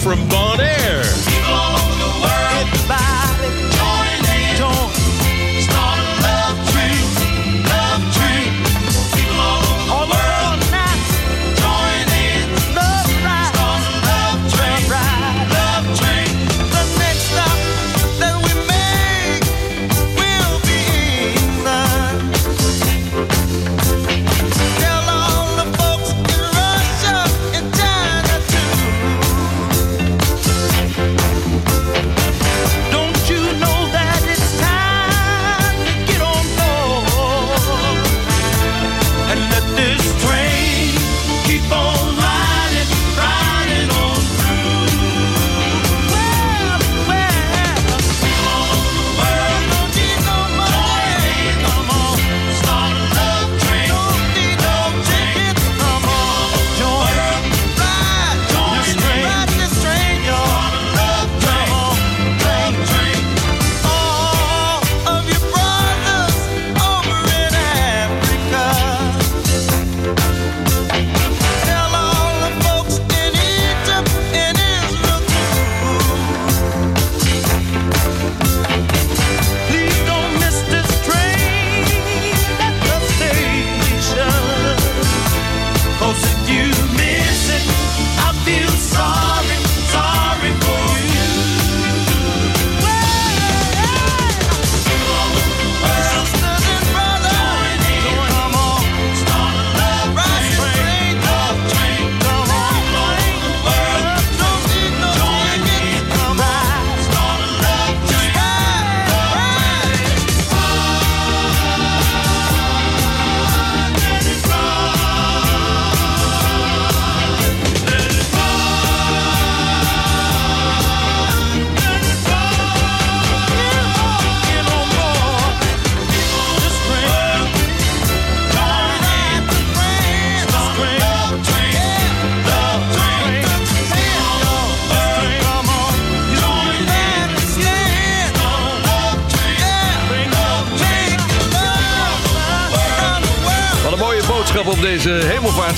from Bon Air.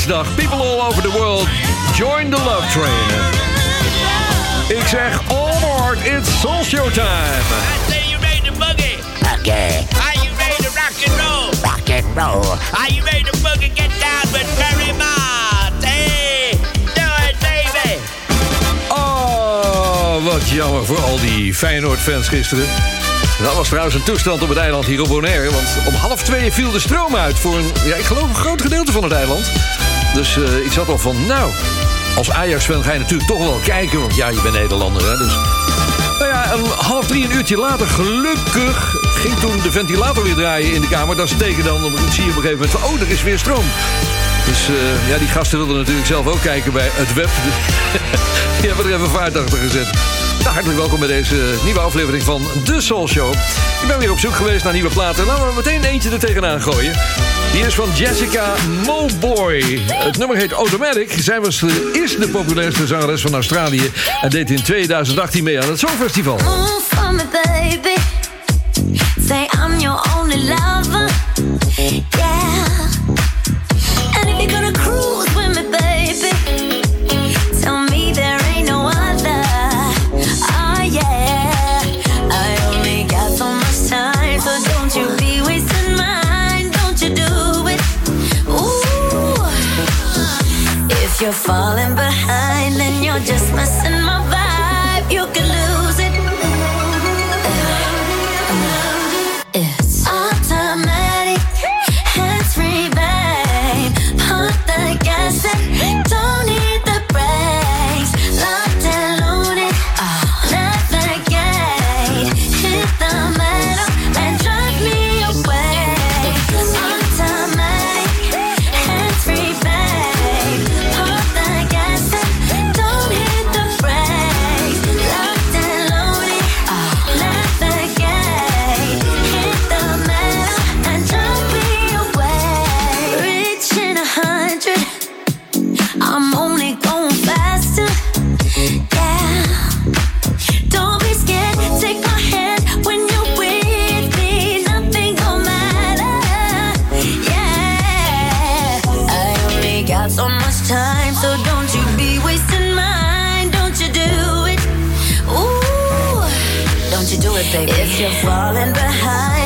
People all over the world, join the love train. Ik zeg, all aboard, it's Soul Show time. I say you ready to boogie. Okay. Are you ready to rock and roll? Rock and roll. Are you ready to boogie? Get down with Barry Mott. Hey, do it, baby. Oh, wat jammer voor al die Feyenoord-fans gisteren. Dat was trouwens een toestand op het eiland hier op Bonaire. Want om half twee viel de stroom uit voor een, ja, ik geloof een groot gedeelte van het eiland. Dus uh, ik zat al van, nou, als Ajax-fan ga je natuurlijk toch wel kijken. Want ja, je bent Nederlander, hè. Dus nou ja, een half drie, een uurtje later, gelukkig ging toen de ventilator weer draaien in de kamer. Dat is teken dan, dan zie je op een gegeven moment van, oh, er is weer stroom. Dus uh, ja, die gasten wilden natuurlijk zelf ook kijken bij het web. die hebben er even vaart achter gezet. Nou, hartelijk welkom bij deze nieuwe aflevering van The Soul Show. Ik ben weer op zoek geweest naar nieuwe platen. Laten we meteen eentje er tegenaan gooien. Die is van Jessica Mowboy. Het nummer heet Automatic. Zij was de, is de populairste zangeres van Australië... en deed in 2018 mee aan het Songfestival. Move you're falling behind, then you're just missing my vibe. Baby. If you're falling behind,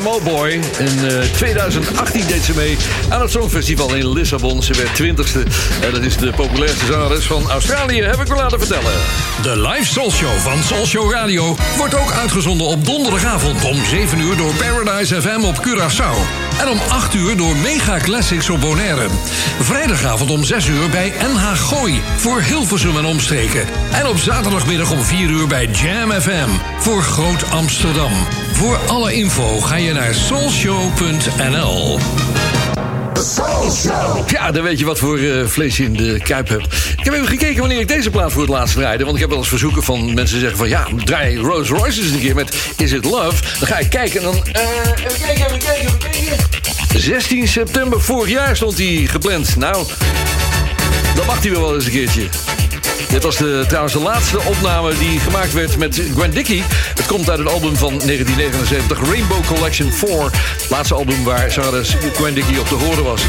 Jessica Mowboy. In eh, 2018 deed ze mee aan het Songfestival in Lissabon. Ze werd 20ste. En dat is de populairste zangeres van Australië, heb ik me laten vertellen. De live Soul Show van Soul Show Radio wordt ook uitgezonden op donderdagavond om 7 uur door Paradise FM op Curaçao. En om 8 uur door Mega Classics op Bonaire. Vrijdagavond om 6 uur bij NH Gooi voor Hilversum en omstreken. En op zaterdagmiddag om 4 uur bij Jam FM voor Groot Amsterdam. Voor alle info ga je naar soulshow.nl. Ja, dan weet je wat voor eh, vlees je in de kuip hebt. Ik heb even gekeken wanneer ik deze plaat voor het laatst draaide. Want ik heb wel eens verzoeken van mensen zeggen van... ja, draai Rolls Royce een keer met Is It Love? Dan ga ik kijken en dan... eh, even kijken, even kijken, even kijken. 16 september vorig jaar stond hij gepland. Nou, dan mag hij wel eens een keertje. Dit was de, trouwens de laatste opname die gemaakt werd met Gwen Dickey. Komt uit het album van 1979, Rainbow Collection 4. Het laatste album waar zangeres Gwen op te horen was.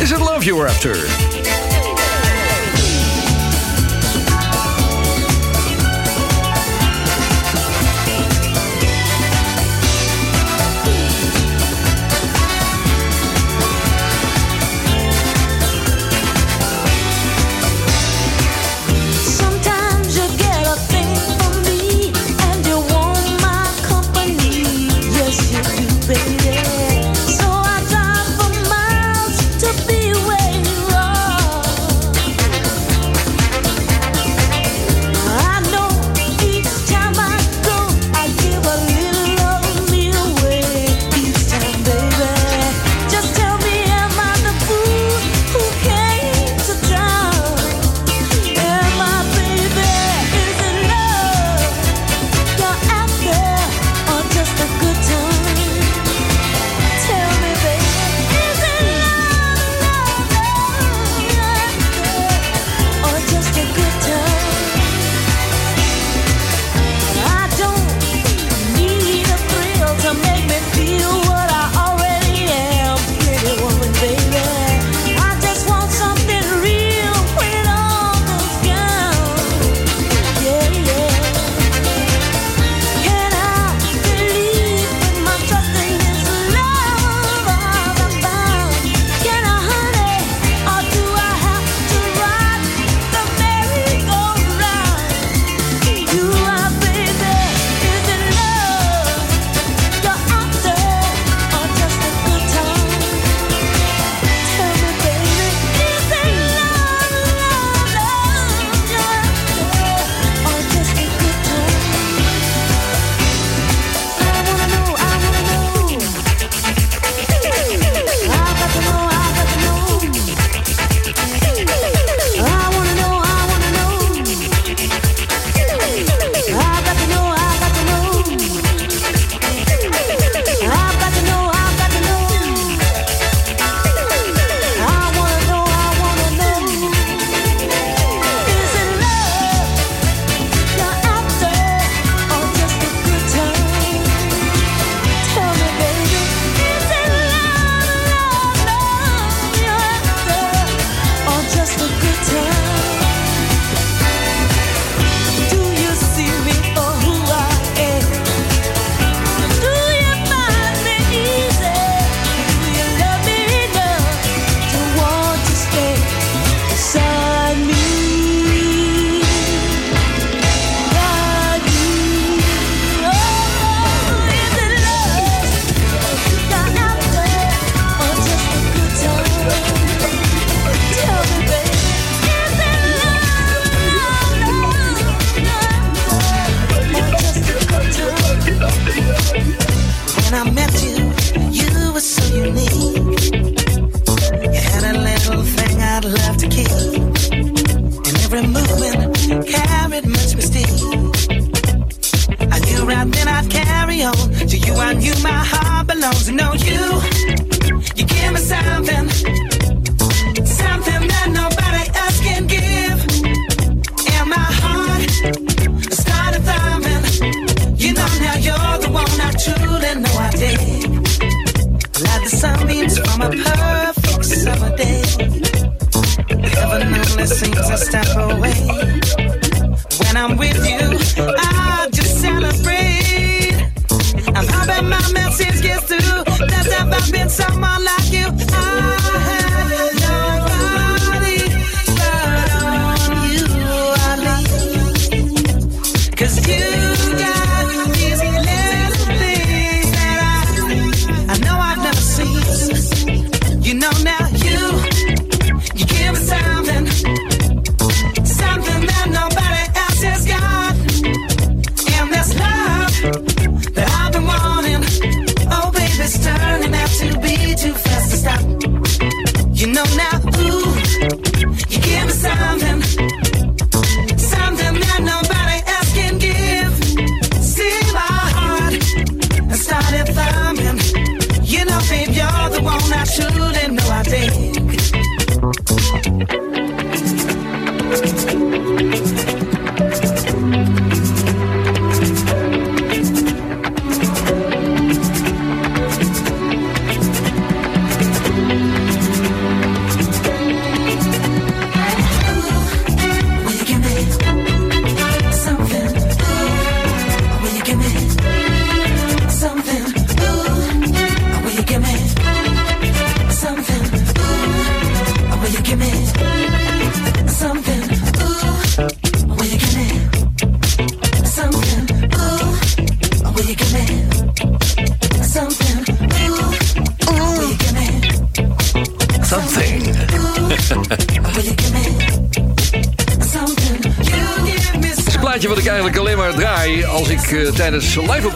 Is it Love You're After?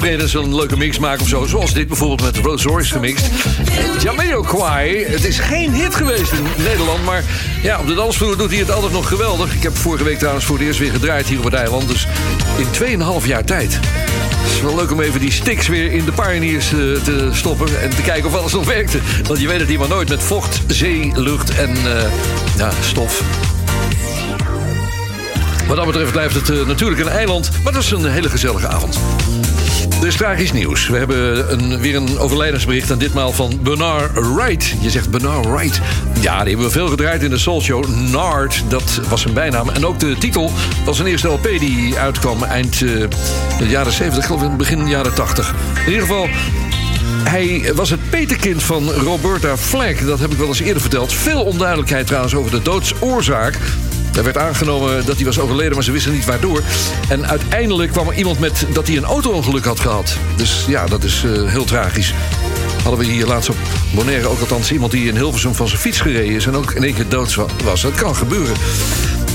Optredens een leuke mix maak of zo. Zoals dit bijvoorbeeld met Rolls Royce gemixt. Jamiroquai, het is geen hit geweest in Nederland, maar ja, op de dansvloer doet hij het altijd nog geweldig. Ik heb vorige week trouwens voor het eerst weer gedraaid hier op het eiland, dus in 2,5 jaar tijd. Het is wel leuk om even die sticks weer in de Pioneers eh, te stoppen en te kijken of alles nog werkte. Want je weet het hier maar nooit met vocht, zee, lucht en eh, stof. Wat dat betreft blijft het eh, natuurlijk een eiland, maar dat is een hele gezellige avond. Is tragisch nieuws. We hebben een, weer een overlijdensbericht en ditmaal van Bernard Wright. Je zegt Bernard Wright. Ja, die hebben we veel gedraaid in de Soul Show. Nard, dat was zijn bijnaam. En ook de titel van zijn eerste LP die uitkwam eind eh, de jaren 70, geloof ik, begin jaren 80. In ieder geval, hij was het peterkind van Roberta Flack. Dat heb ik wel eens eerder verteld. Veel onduidelijkheid trouwens over de doodsoorzaak. Er werd aangenomen dat hij was overleden, maar ze wisten niet waardoor. En uiteindelijk kwam er iemand met dat hij een auto-ongeluk had gehad. Dus ja, dat is eh, heel tragisch. Hadden we hier laatst op Bonaire ook althans iemand die in Hilversum van zijn fiets gereden is... en ook in één keer dood was. Dat kan gebeuren.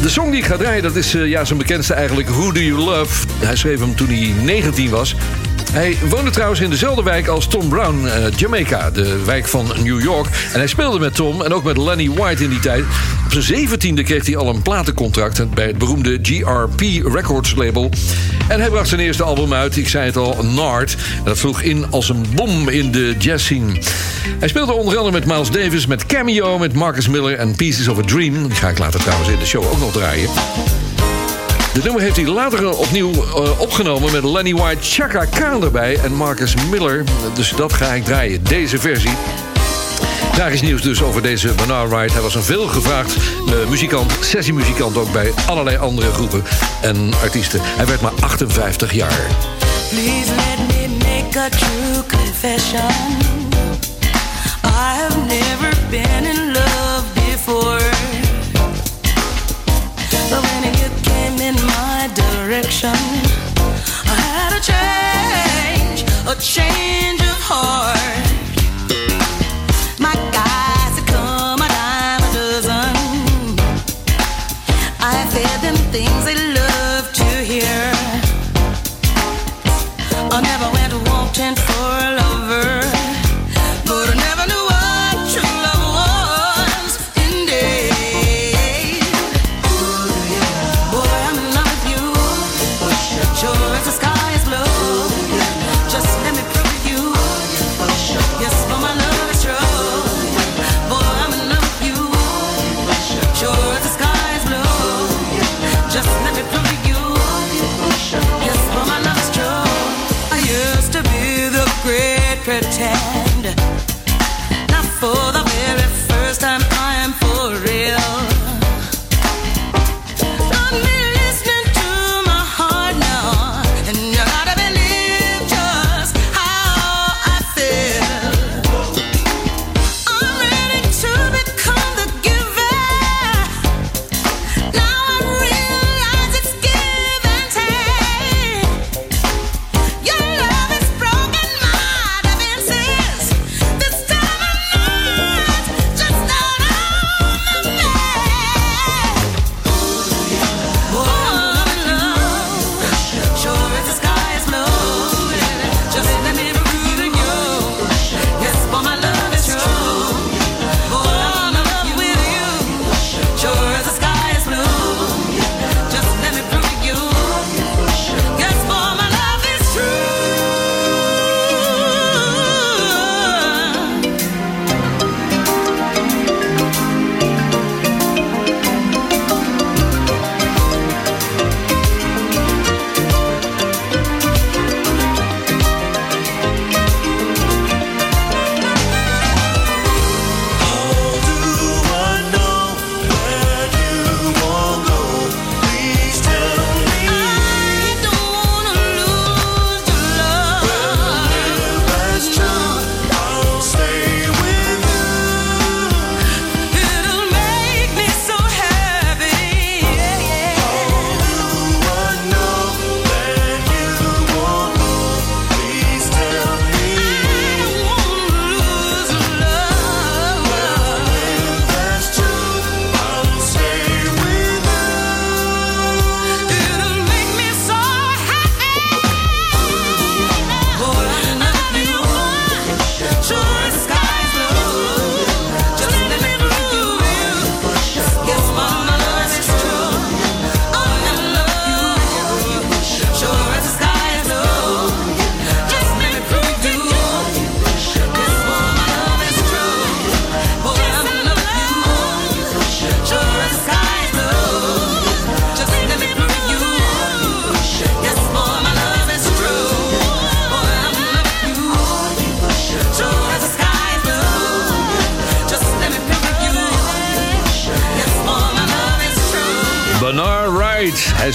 De song die ik ga draaien, dat is eh, ja, zijn bekendste eigenlijk... Who Do You Love? Hij schreef hem toen hij 19 was. Hij woonde trouwens in dezelfde wijk als Tom Brown, eh, Jamaica, de wijk van New York. En hij speelde met Tom en ook met Lenny White in die tijd. Op zijn zeventiende kreeg hij al een platencontract bij het beroemde GRP Records label. En hij bracht zijn eerste album uit, ik zei het al, Nard. En dat sloeg in als een bom in de jazz scene. Hij speelde onder andere met Miles Davis, met Cameo, met Marcus Miller en Pieces of a Dream. Die ga ik later trouwens in de show ook nog draaien. De nummer heeft hij later opnieuw uh, opgenomen met Lenny White, Chaka Khan erbij en Marcus Miller. Dus dat ga ik draaien, deze versie. Tragisch nieuws dus over deze Bernard Wright. Hij was een veelgevraagd uh, muzikant, sessiemuzikant ook bij allerlei andere groepen en artiesten. Hij werd maar 58 jaar. Please let me make a true confession. I have never been in love before. In my direction, I had a change, a change of heart. My guys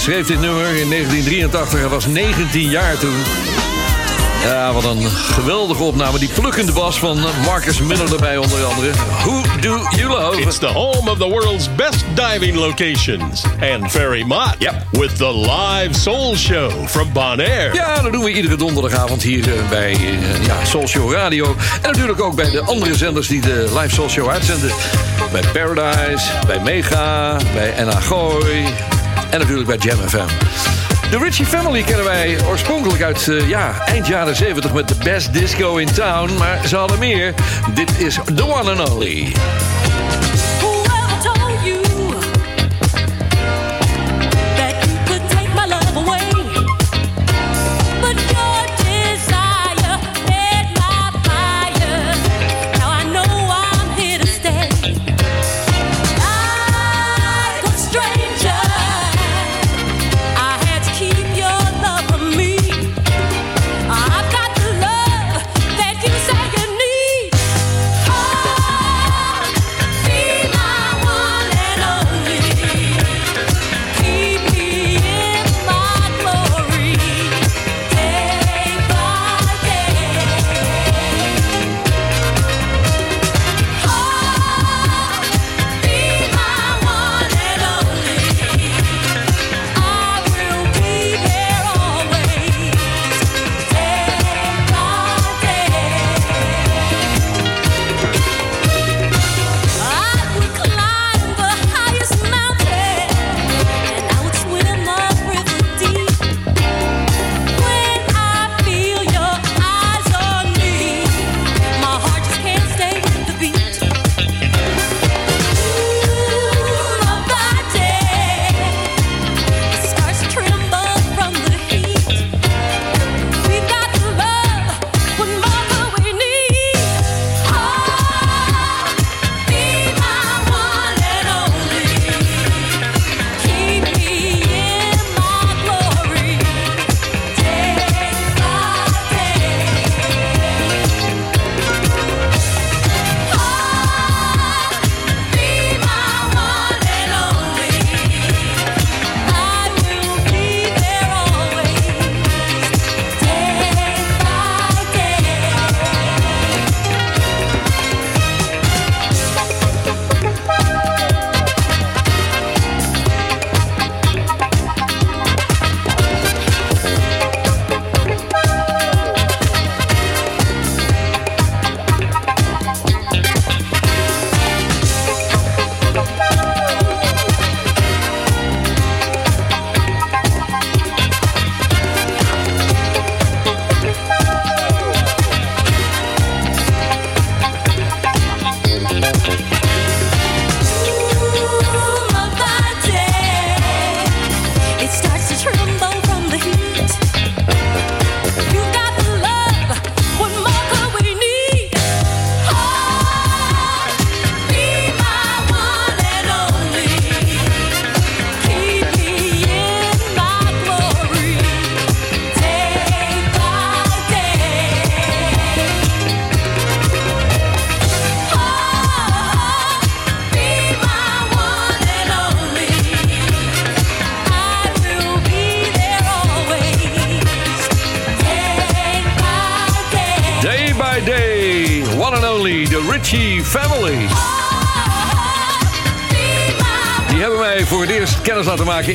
schreef dit nummer in 1983. Hij was 19 jaar toen. Ja, wat een geweldige opname. Die plukkende bas van Marcus Miller erbij onder andere. Who do you love? It's the home of the world's best diving locations. And Ferry Mott. Yep. With the live soul show from Bonaire. Ja, dat doen we iedere donderdagavond hier eh, bij eh, ja, Soul Show Radio. En natuurlijk ook bij de andere zenders die de live Soul Show uitzenden. Bij Paradise, bij Mega, bij NA Gooi en natuurlijk bij Jam FM. De Richie Family kennen wij oorspronkelijk uit eh, ja, eind jaren 70 met de best disco in town. Maar ze hadden meer. Dit is The One and Only.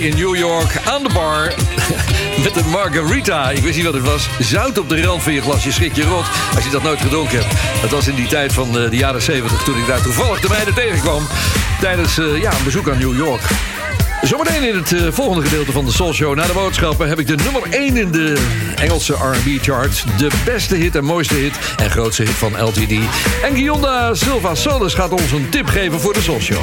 In New York aan de bar. Met een margarita. Ik wist niet wat het was. Zout op de rand van je glas. Je schrik je rot als je dat nooit gedronken hebt. Dat was in die tijd van eh, de jaren 70 toen ik daar toevallig de meiden tegenkwam. Tijdens eh, ja, een bezoek aan New York. Zometeen in het eh, volgende gedeelte van de Soul Show... na de boodschappen heb ik de nummer 1 in de Engelse R&B charts. De beste hit en mooiste hit en grootste hit van LTD. En Gionda Silva Solis gaat ons een tip geven voor de Soul Show.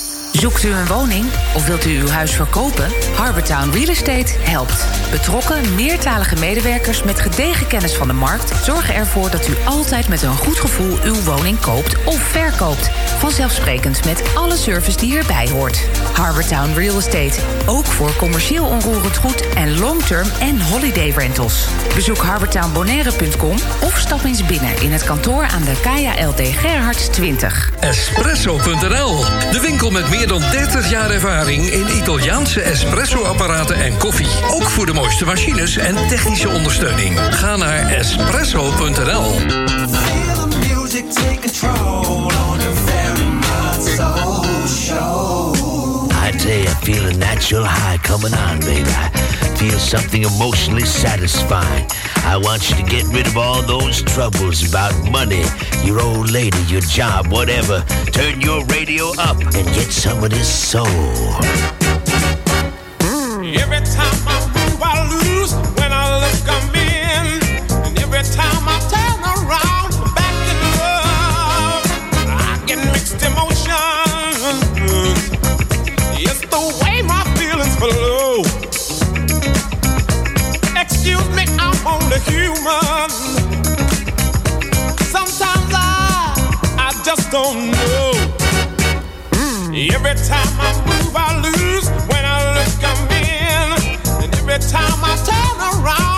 Zoekt u een woning of wilt u uw huis verkopen? Harbortown Real Estate helpt. Betrokken, meertalige medewerkers met gedegen kennis van de markt zorgen ervoor dat u altijd met een goed gevoel uw woning koopt of verkoopt. Vanzelfsprekend met alle service die erbij hoort. Harbortown Real Estate. Ook voor commercieel onroerend goed en long-term en holiday rentals. Bezoek harbortownbonaire.com of stap eens binnen in het kantoor aan de Kaya LD Gerhards 20. Espresso.nl, de winkel met meer dan 30 jaar ervaring in Italiaanse espresso-apparaten en koffie. Ook voor de mooiste machines en technische ondersteuning. Ga naar espresso.nl. show. I feel a natural high coming on, baby. I feel something emotionally satisfying. I want you to get rid of all those troubles about money, your old lady, your job, whatever. Turn your radio up and get some of this soul. Every time I Every time I move, I lose. When I look, I'm in. And every time I turn around,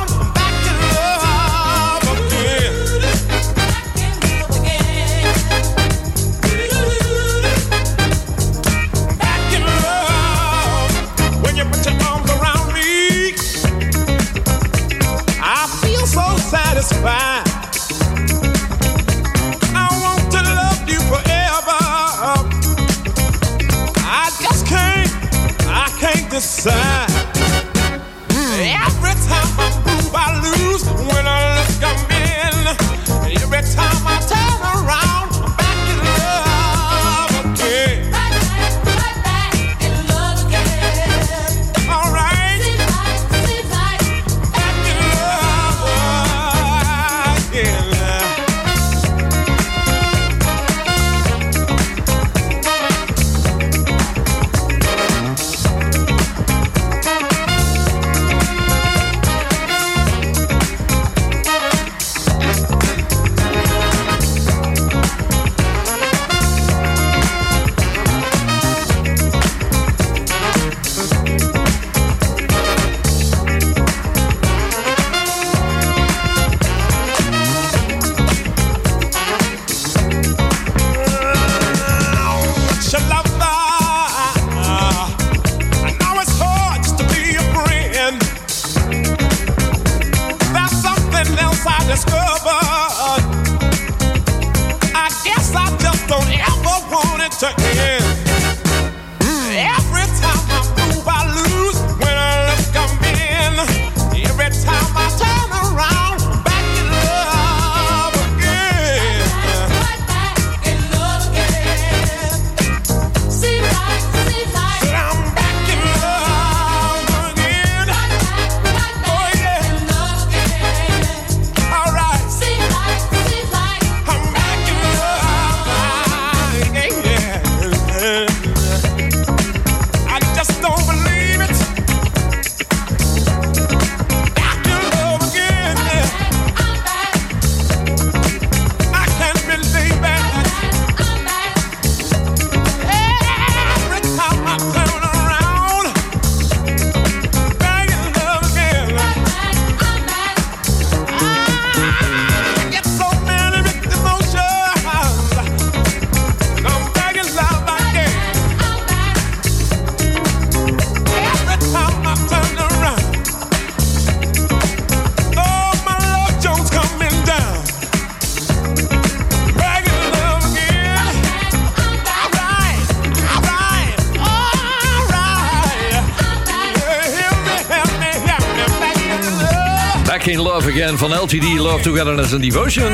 Again van LTD Love Togetherness and Devotion.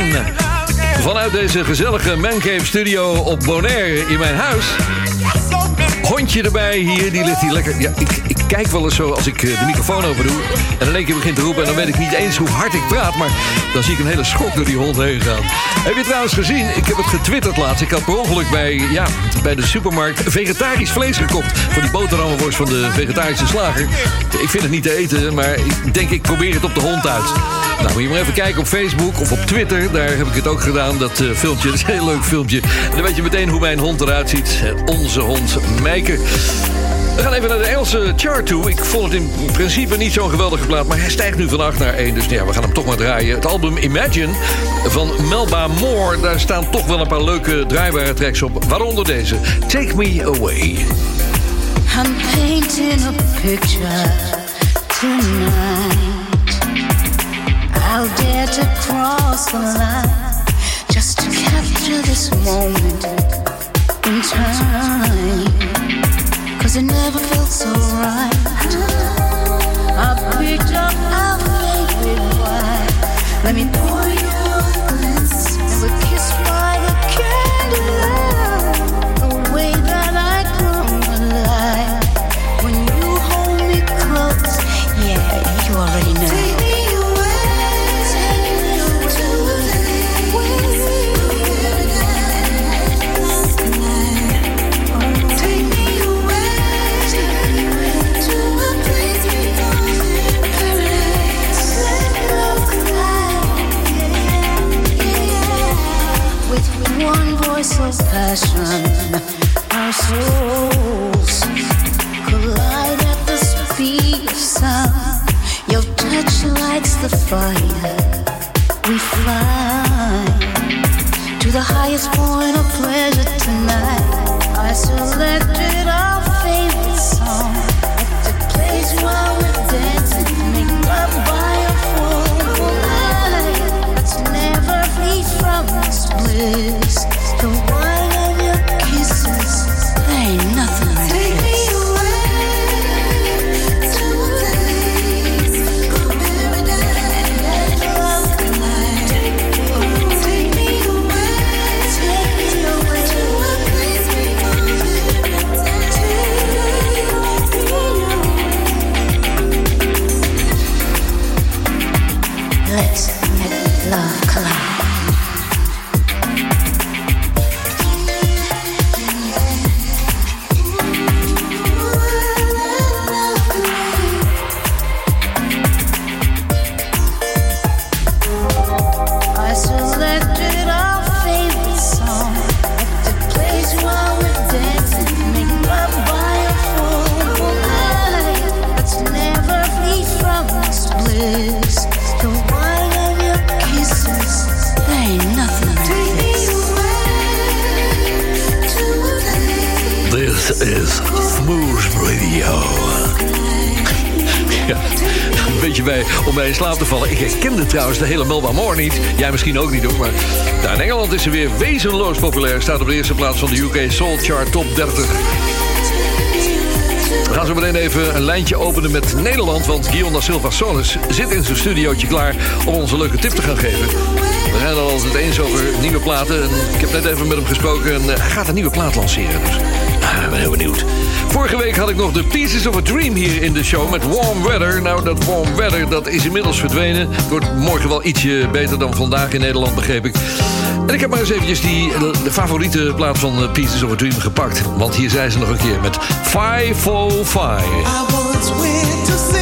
Vanuit deze gezellige Mancave studio op Bonaire in mijn huis. Hondje erbij hier, die ligt hier lekker. Ja, ik, ik kijk wel eens zo als ik eh, de microfoon open doe. En in één keer begint te roepen. En dan weet ik niet eens hoe hard ik praat. Maar dan zie ik een hele schok door die hond heen gaan. Heb je trouwens gezien? Ik heb het getwitterd laatst. Ik had per ongeluk bij, ja, bij de supermarkt vegetarisch vlees gekocht. Van die boterhammenworst van de vegetarische slager. Ik vind het niet te eten, maar ik denk ik probeer het op de hond uit. Nou, moet je maar even kijken op Facebook of op Twitter. Daar heb ik het ook gedaan, dat eh, filmpje. Dat is een heel leuk filmpje. En dan weet je meteen hoe mijn hond eruit ziet. Onze hond, Meike. We gaan even naar de Engelse chart toe. Ik vond het in principe niet zo'n geweldige plaat, maar hij stijgt nu van 8 naar 1. Dus ja, we gaan hem toch maar draaien. Het album Imagine van Melba Moore. Daar staan toch wel een paar leuke draaibare tracks op. Waaronder deze, Take Me Away. I'm painting a picture tonight. I'll dare to cross the line just to capture this moment in time. Let me pour you Jij misschien ook niet hoor, maar daar in Engeland is ze weer wezenloos populair. Staat op de eerste plaats van de UK Soul Chart Top 30. We gaan zo meteen even een lijntje openen met Nederland... want Guillaume Silva Solis zit in zijn studiootje klaar... om ons een leuke tip te gaan geven. We zijn al altijd eens over nieuwe platen. En ik heb net even met hem gesproken en eh, hij gaat een nieuwe plaat lanceren. Dus ah, ik ben heel benieuwd. Vorige week had ik nog de Pieces of a Dream hier in de show met Warm Weather. Nou, dat Warm Weather dat is inmiddels verdwenen. Het wordt morgen wel ietsje beter dan vandaag in Nederland, begreep ik. En ik heb maar eens eventjes die, eh, de favoriete plaat van eh, Pieces of a Dream gepakt. Want hier zijn ze nog een keer met 505. I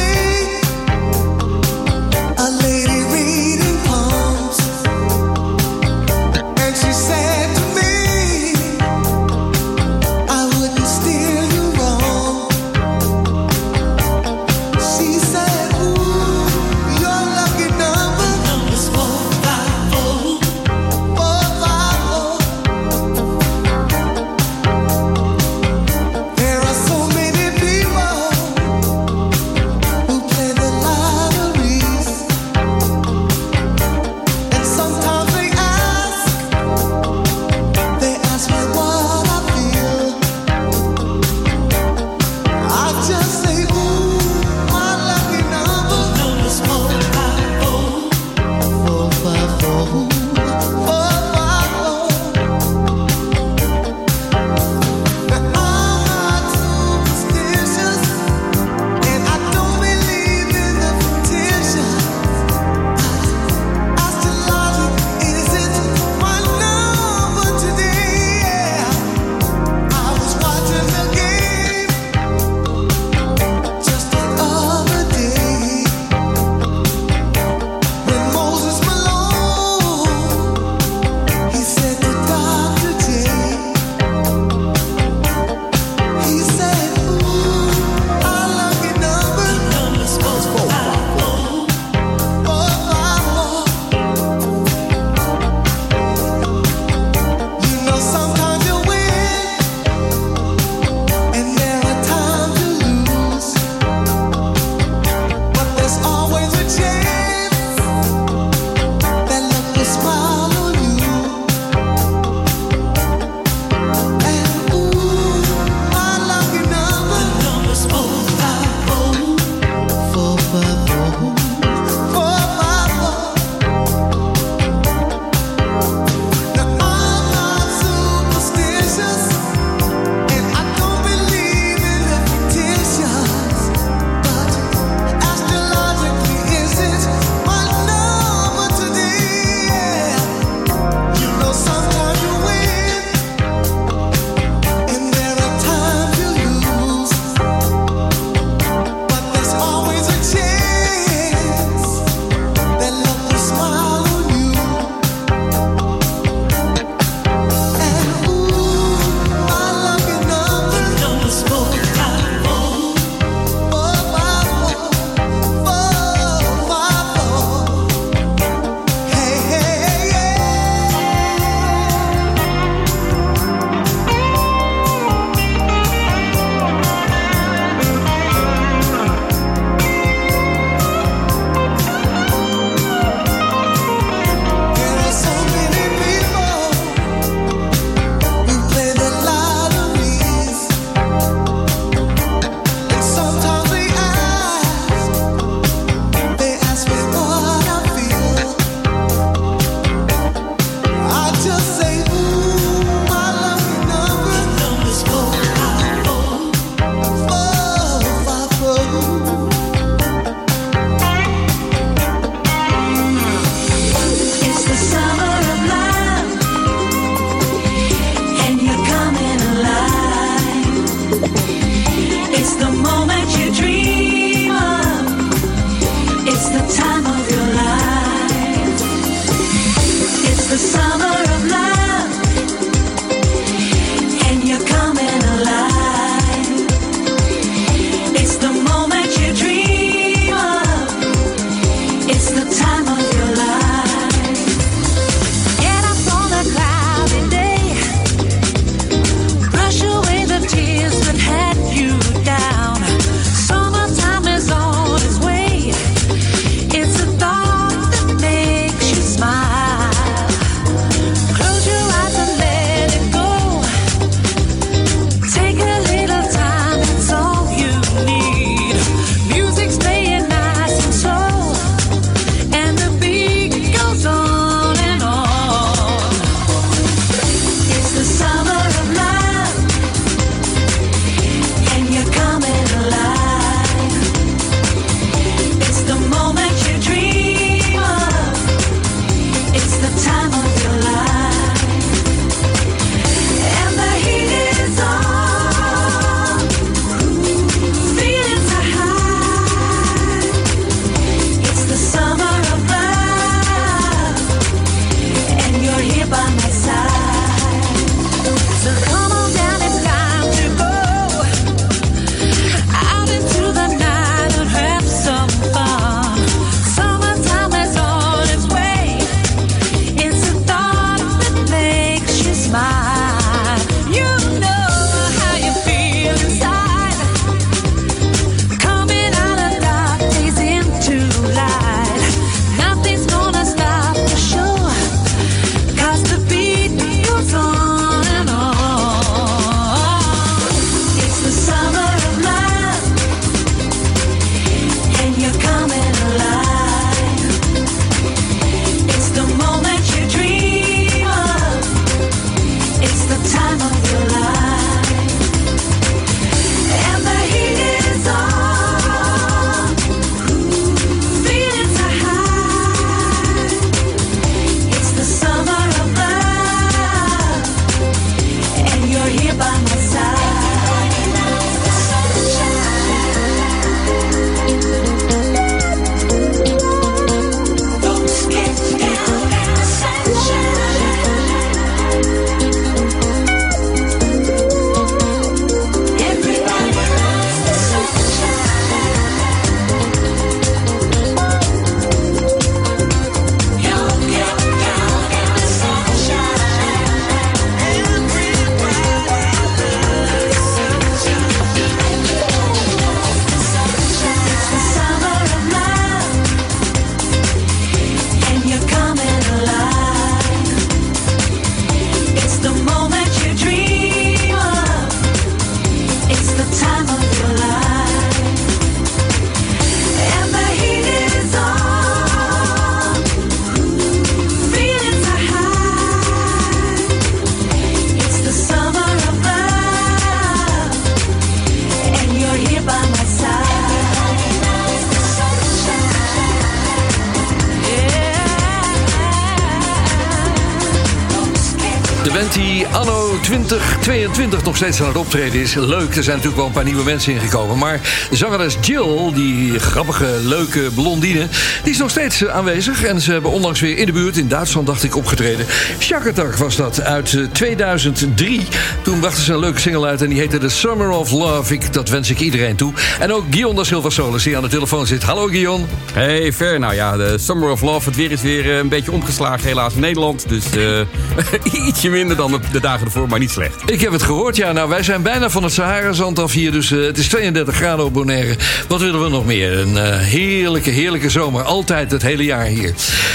steeds aan het optreden is. Leuk, er zijn natuurlijk wel een paar nieuwe mensen ingekomen. Maar zangeres Jill, die grappige, leuke blondine... die is nog steeds eh, aanwezig. En ze hebben onlangs weer in de buurt, in Duitsland dacht ik, opgetreden. Shakatak was dat, uit eh, 2003. Toen brachten ze een leuke single uit en die heette The Summer of Love. Ik, dat wens ik iedereen toe. En ook Guion da Silva Solis, die aan de telefoon zit. Hallo Guion. Hey, Ver. Nou ja, de Summer of Love. Het weer is weer eh, een beetje omgeslagen, helaas in Nederland. Dus eh, ietsje minder dan de, de dagen ervoor, maar niet slecht. Ik heb het gehoord, ja. Nou, wij zijn bijna van het Sahara-zand af hier. Dus eh, het is 32 graden op Bonaire. Wat willen we nog meer? Een eh, heerlijke, heerlijke zomer. Altijd het hele jaar hier.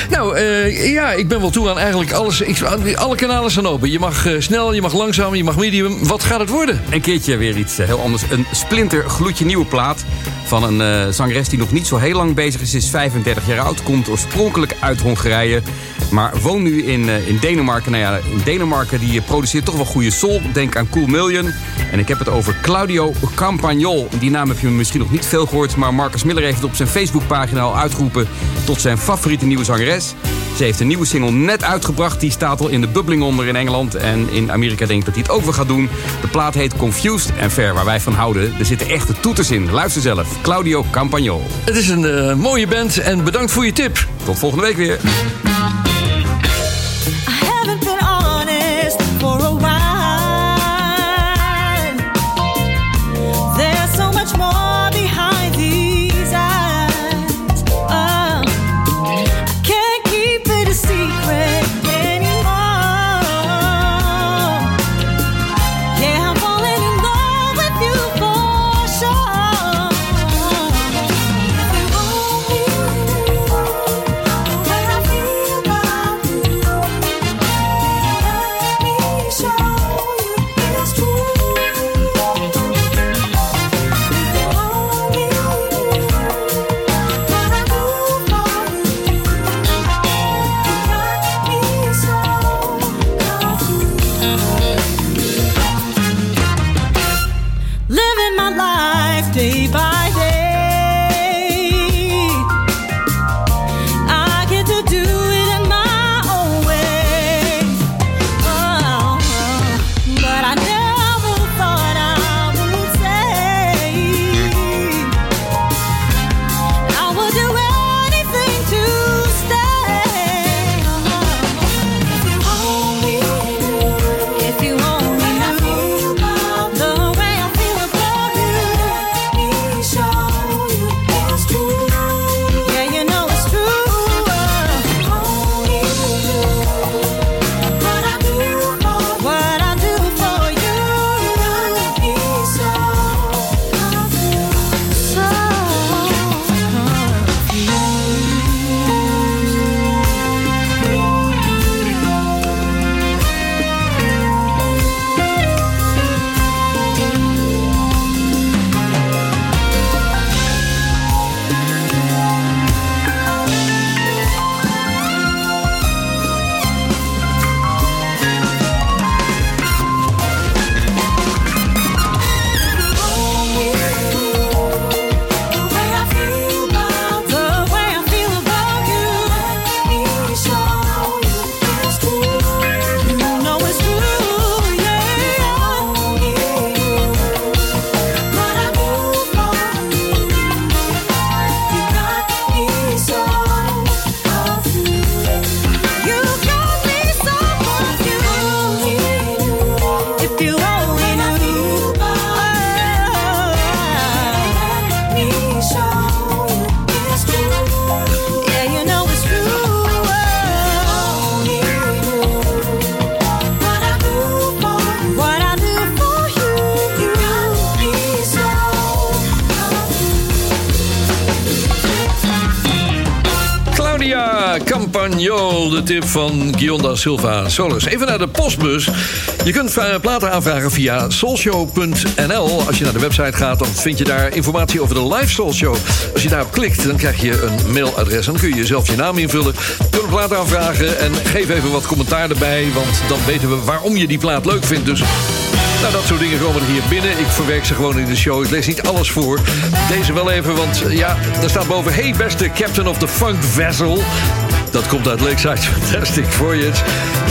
Nou, eh, ja, ik ben wel toe aan eigenlijk alles. Ik, alle kanalen zijn open. Je mag snel, je mag langzaam, je mag medium. Wat gaat het worden? Een keertje weer iets heel anders. Een splinter gloedje nieuwe plaat van een zangeres die nog niet zo heel lang bezig is. Is 35 jaar oud, komt oorspronkelijk uit Hongarije. Maar woont nu in, eh, in Denemarken. Nou ja, in Denemarken die eh, produceert toch wel goede soul. Denk aan Cool Million. En ik heb het over Claudio Campagnol. Die naam heb je misschien nog niet veel gehoord. Maar Marcus Miller heeft het op zijn Facebookpagina al uitgeroepen tot zijn favoriete nieuwe zangeres. Ze heeft een nieuwe single net uitgebracht. Die staat al in de bubbling onder in Engeland. En in Amerika denk ik dat hij het ook weer gaat doen. De plaat heet Confused en Fair, waar wij van houden. Er zitten echte toeters in. Luister zelf. Claudio Campagnol. Het is een eh, mooie band en bedankt voor je tip. Tot volgende week weer. Van Gionda Silva Solis. Even naar de postbus. Je kunt platen aanvragen via soulshow.nl. Als je naar de website gaat, dan vind je daar informatie over de live Soulshow. Als je daarop klikt, dan krijg je een mailadres. En dan kun je zelf je naam invullen. Doe een plaat aanvragen en geef even wat commentaar erbij. Want dan weten we waarom je die plaat leuk vindt. Dus nou, dat soort dingen komen er hier binnen. Ik verwerk ze gewoon in de show. Ik lees niet alles voor. Deze wel even, want ja, er staat boven... Hey, beste captain of the funk vessel. Dat komt uit Lakeside Fantastic Voyage.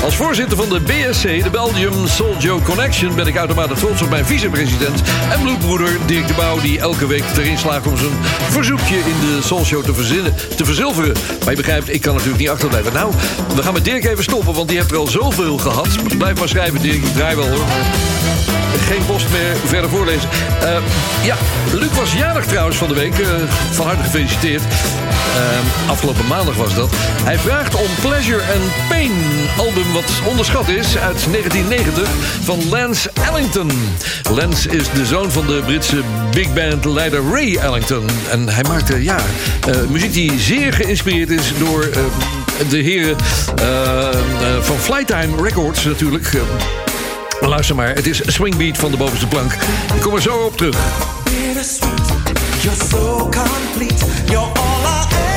Als voorzitter van de BSC, de Belgium Soul Joe Connection... ben ik uitermate trots op mijn vicepresident en bloedbroeder Dirk de Bouw... die elke week erin slaagt om zijn verzoekje in de Soul Show te, verzinnen, te verzilveren. Maar je begrijpt, ik kan natuurlijk niet achterblijven. Nou, we gaan met Dirk even stoppen, want die heeft er al zoveel gehad. Blijf maar schrijven, Dirk. Draai wel, hoor. Geen post meer verder voorlezen. Eh, ja, Luc was jarig trouwens van de week. Eh, van harte gefeliciteerd. Eh, afgelopen maandag was dat. Hij vraagt om Pleasure and Pain, album wat onderschat is, uit 1990 van Lance Ellington. Lance is de zoon van de Britse big band leider Ray Ellington. En hij maakte ja, eh, muziek die zeer geïnspireerd is door eh, de heren eh, van Flytime Records natuurlijk. Luister maar, het is Swingbeat van de bovenste plank. Ik kom er zo op terug. You're so complete. You're all I ever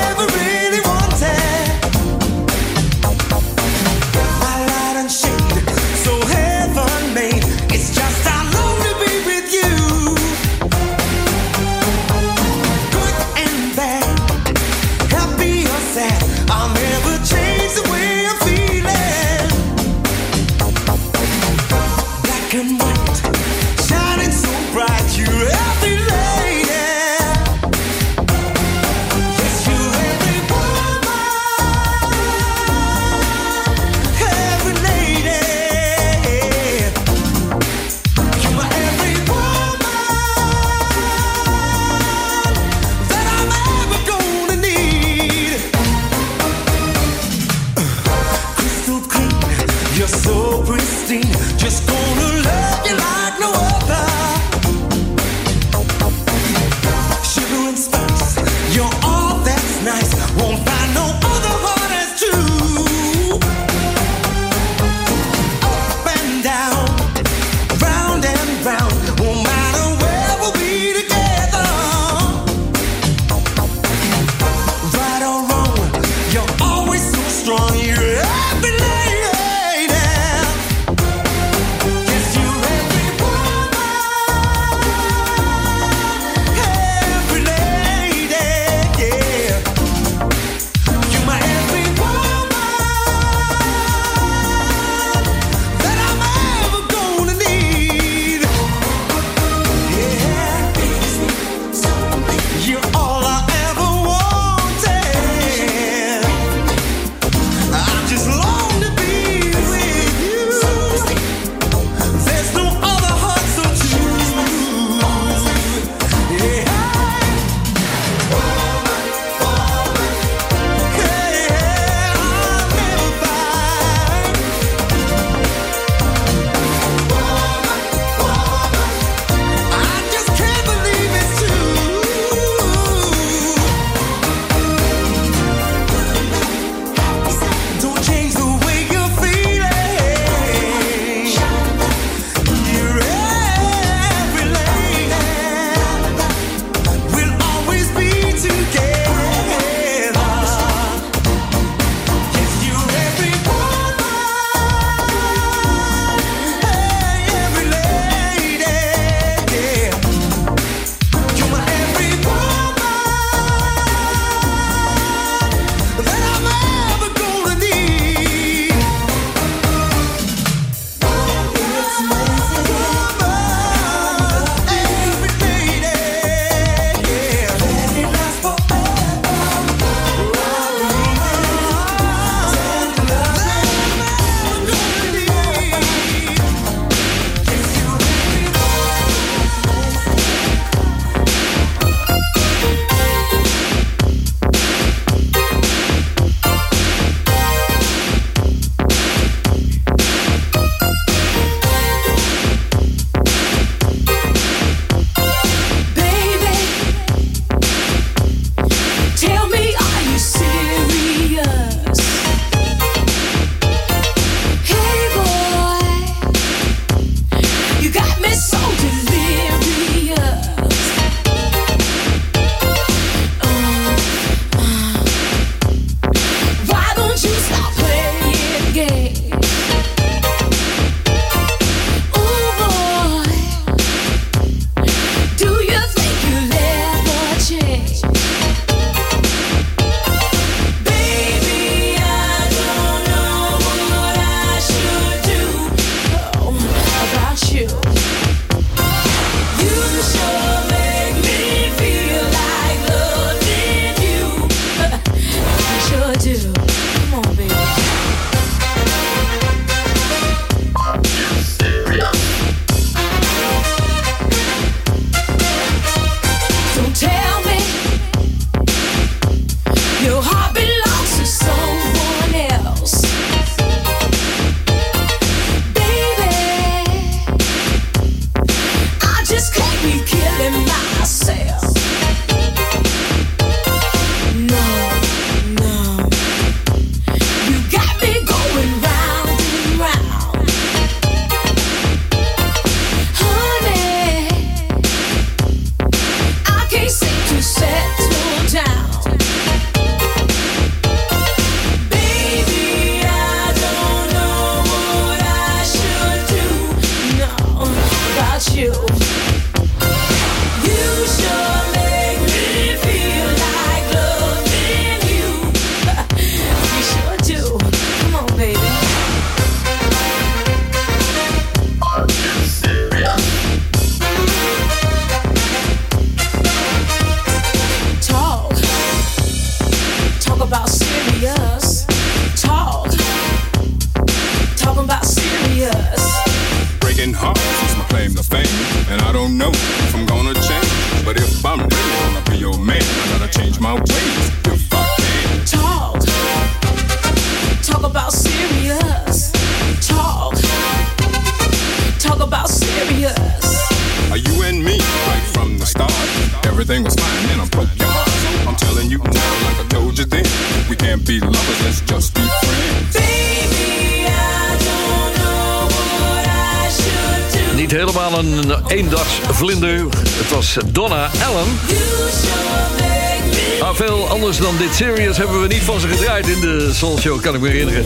Soul kan ik me herinneren.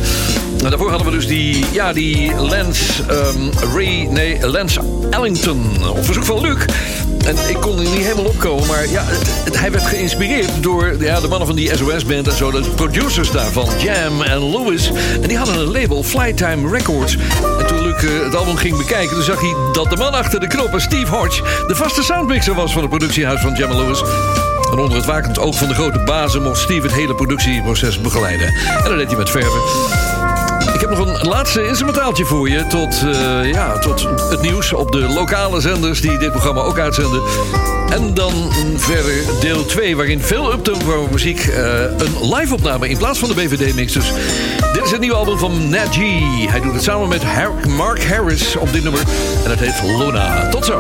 En daarvoor hadden we dus die, ja, die Lance ehm, Ray, nee, Lance Ellington. Op verzoek van Luc. En ik kon er niet helemaal opkomen, maar ja, hij werd geïnspireerd door ja, de mannen van die SOS-band en zo. De producers daarvan, Jam en Lewis. En die hadden een label, Flytime Records. En toen Luc eh, het album ging bekijken, toen zag hij dat de man achter de knoppen, Steve Hodge, de vaste soundmixer was van het productiehuis van Jam en Lewis. En onder het wakend oog van de grote bazen mocht Steve het hele productieproces begeleiden. En dat deed hij met verven. Ik heb nog een laatste instrumentaaltje voor je tot, eh, ja, tot het nieuws op de lokale zenders die dit programma ook uitzenden. En dan verder deel 2, waarin veel uptempo muziek eh, een live-opname in plaats van de BVD-mix. Dus dit is het nieuwe album van Nat G. Hij doet het samen met Mark Harris op dit nummer. En het heet Luna. Tot zo.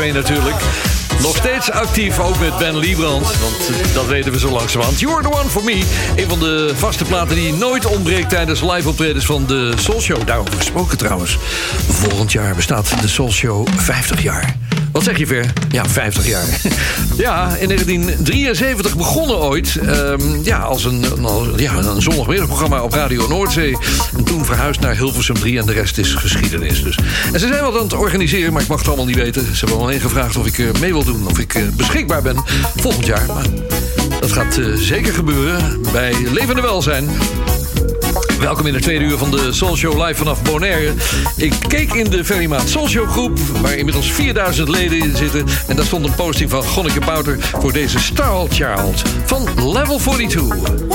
Natuurlijk. Nog steeds actief, ook met Ben Liebrand. Want eh, dat weten we zo langzamerhand. You're the one for me. Een van de vaste platen die nooit ontbreekt tijdens live optredens van de Soul Show. Daarover gesproken trouwens. Volgend jaar bestaat de Soul Show 50 jaar. Wat zeg je, Ver? Ja, 50 jaar. ja, in 1973 begonnen ooit. ehm, ja, als een- als- ja, een zondagmiddagprogramma op Radio Noordzee. En toen naar Hilversum 3 en de rest is geschiedenis. Dus. En ze zijn wat aan het organiseren, maar ik mag het allemaal niet weten. Ze hebben alleen gevraagd of ik eh, mee wil doen. Of ik eh, beschikbaar ben volgend jaar. Maar dat gaat eh, zeker gebeuren bij Levende Welzijn. Welkom in de tweede uur van de Soul Show live vanaf Bonaire. Ik keek in de Ferrymaat Soul Show groep, waar inmiddels 4000 leden in zitten. En daar stond een posting van Gonneke Bouter voor deze Star Child van Level 42.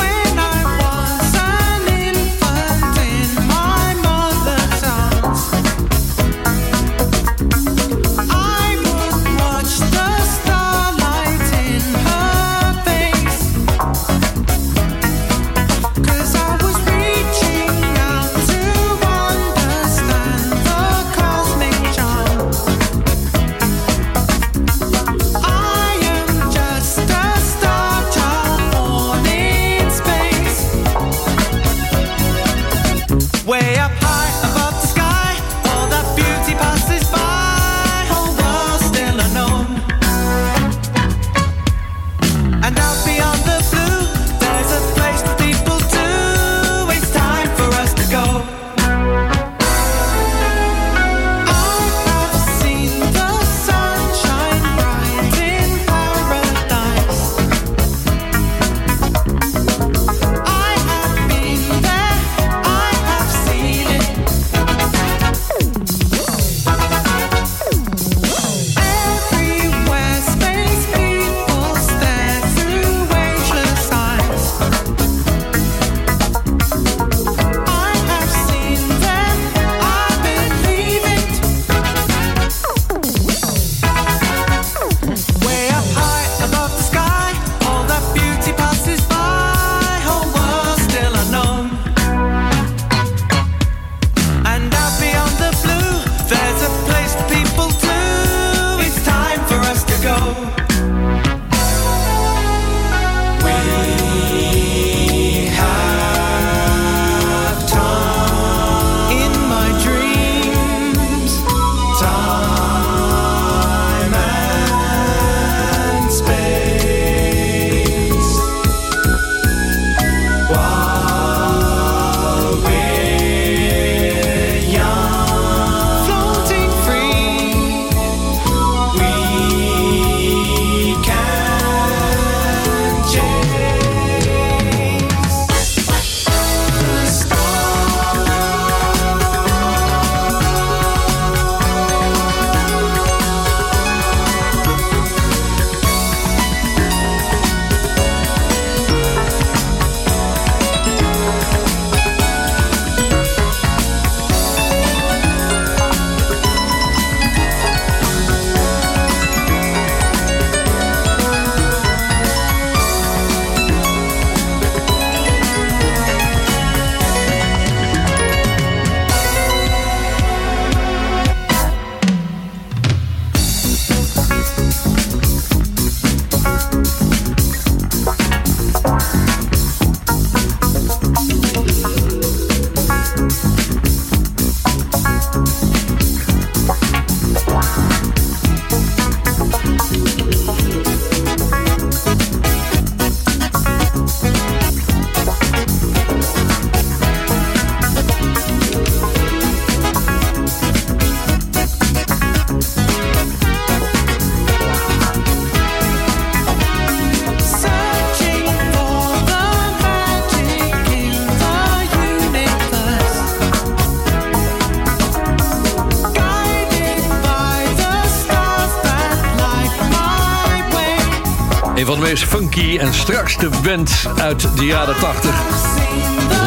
De meest funky en strakste band uit de jaren 80.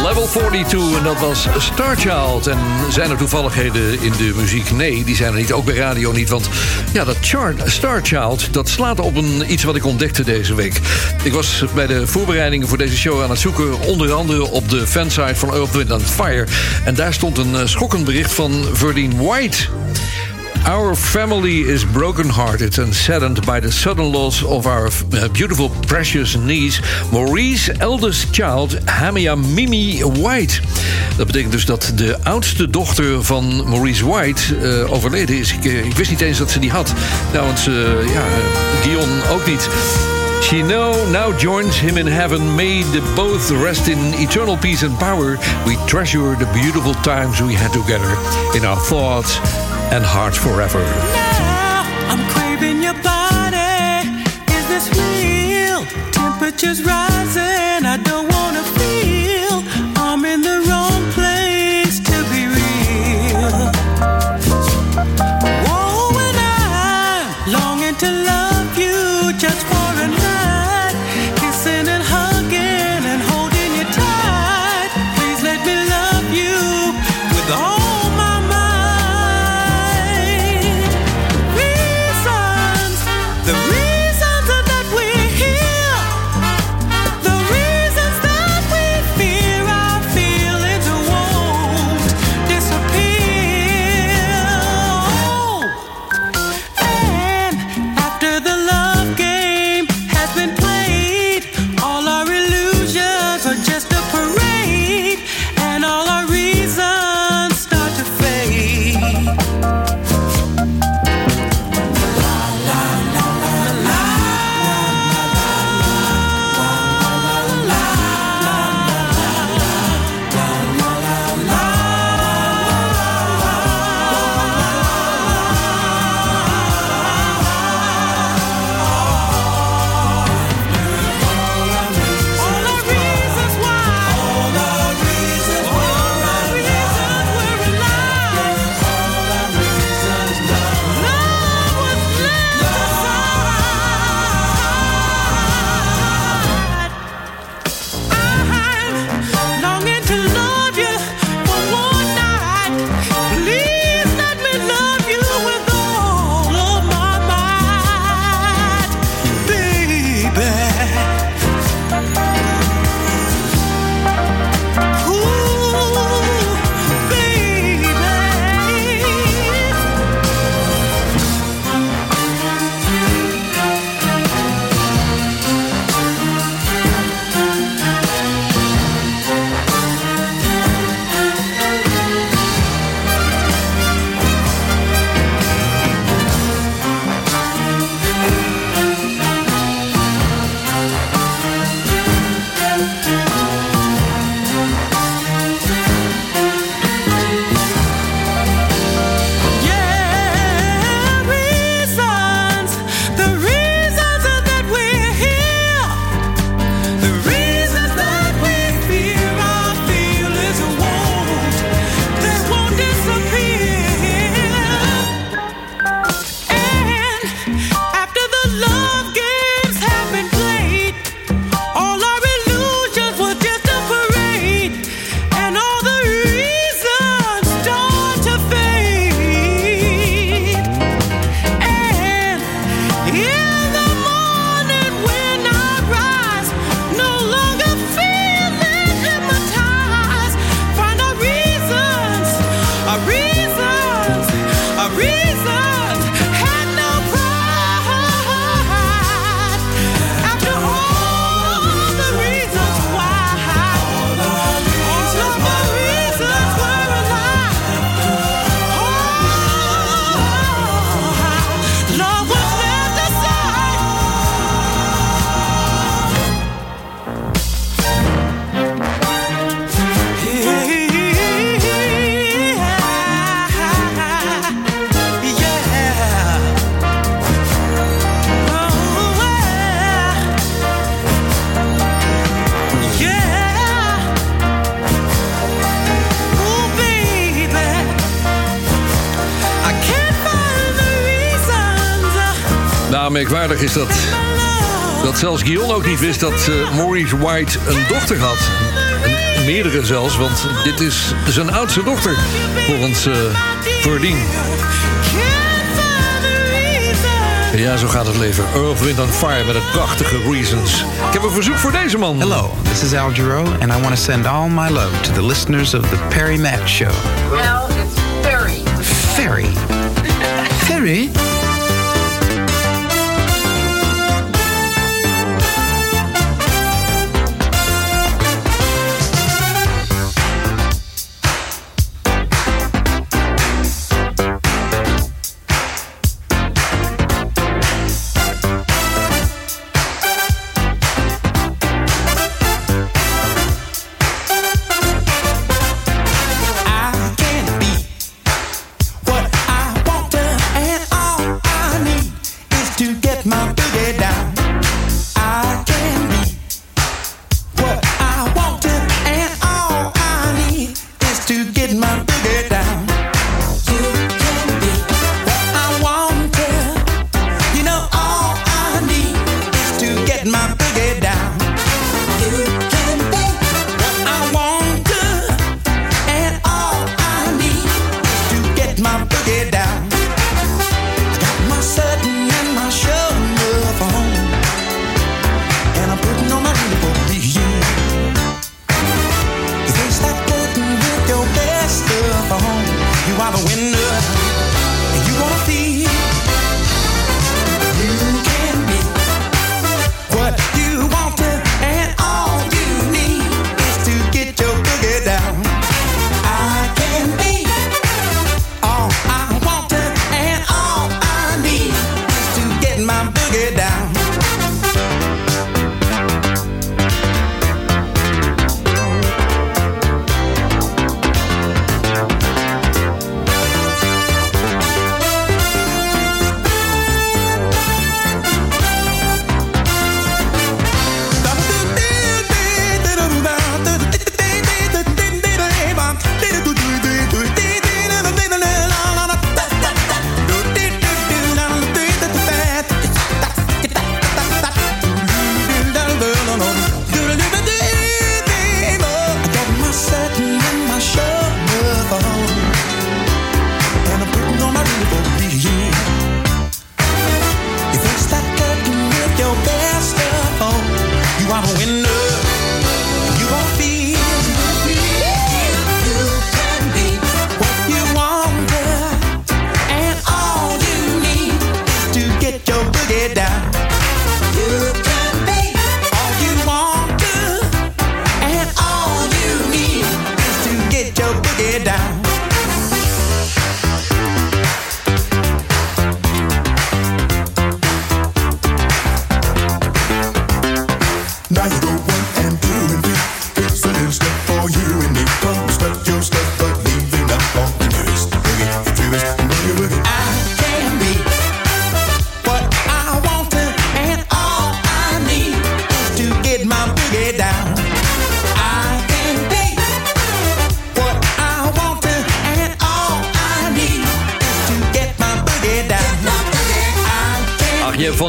Level 42 en dat was Starchild. En zijn er toevalligheden in de muziek? Nee, die zijn er niet. Ook bij radio niet. Want ja, dat Starchild, dat slaat op een, iets wat ik ontdekte deze week. Ik was bij de voorbereidingen voor deze show aan het zoeken... onder andere op de fansite van Earth, Wind and Fire. En daar stond een eh, schokkend bericht van Verdine White... Our family is brokenhearted and saddened by the sudden loss of our uh, beautiful, precious niece, Maurice's eldest child, Hamia Mimi White. Dat betekent dus dat de oudste dochter van Maurice White uh, overleden is. Ik, uh, ik, wist niet eens dat ze die had. Trouwens, uh, ja, Guillaume ook niet. She know now joins him in heaven. May the both rest in eternal peace and power. We treasure the beautiful times we had together in our thoughts and hearts forever. I'm craving your body. Is this real? Temperatures rising. I merkwaardig is dat. dat zelfs Guillaume ook niet wist dat eh, Maurice White een dochter had. En meerdere zelfs, want dit is zijn oudste dochter, volgens uh, Verdien. Ja, zo gaat het leven. Earth, Wind and Fire met het prachtige Reasons. Ik heb een verzoek voor deze man. Hello, this is Al Giro, and I want to send all my love to the listeners of the Perry Mac Show. Well, it's Ferry. Ferry? Ferry?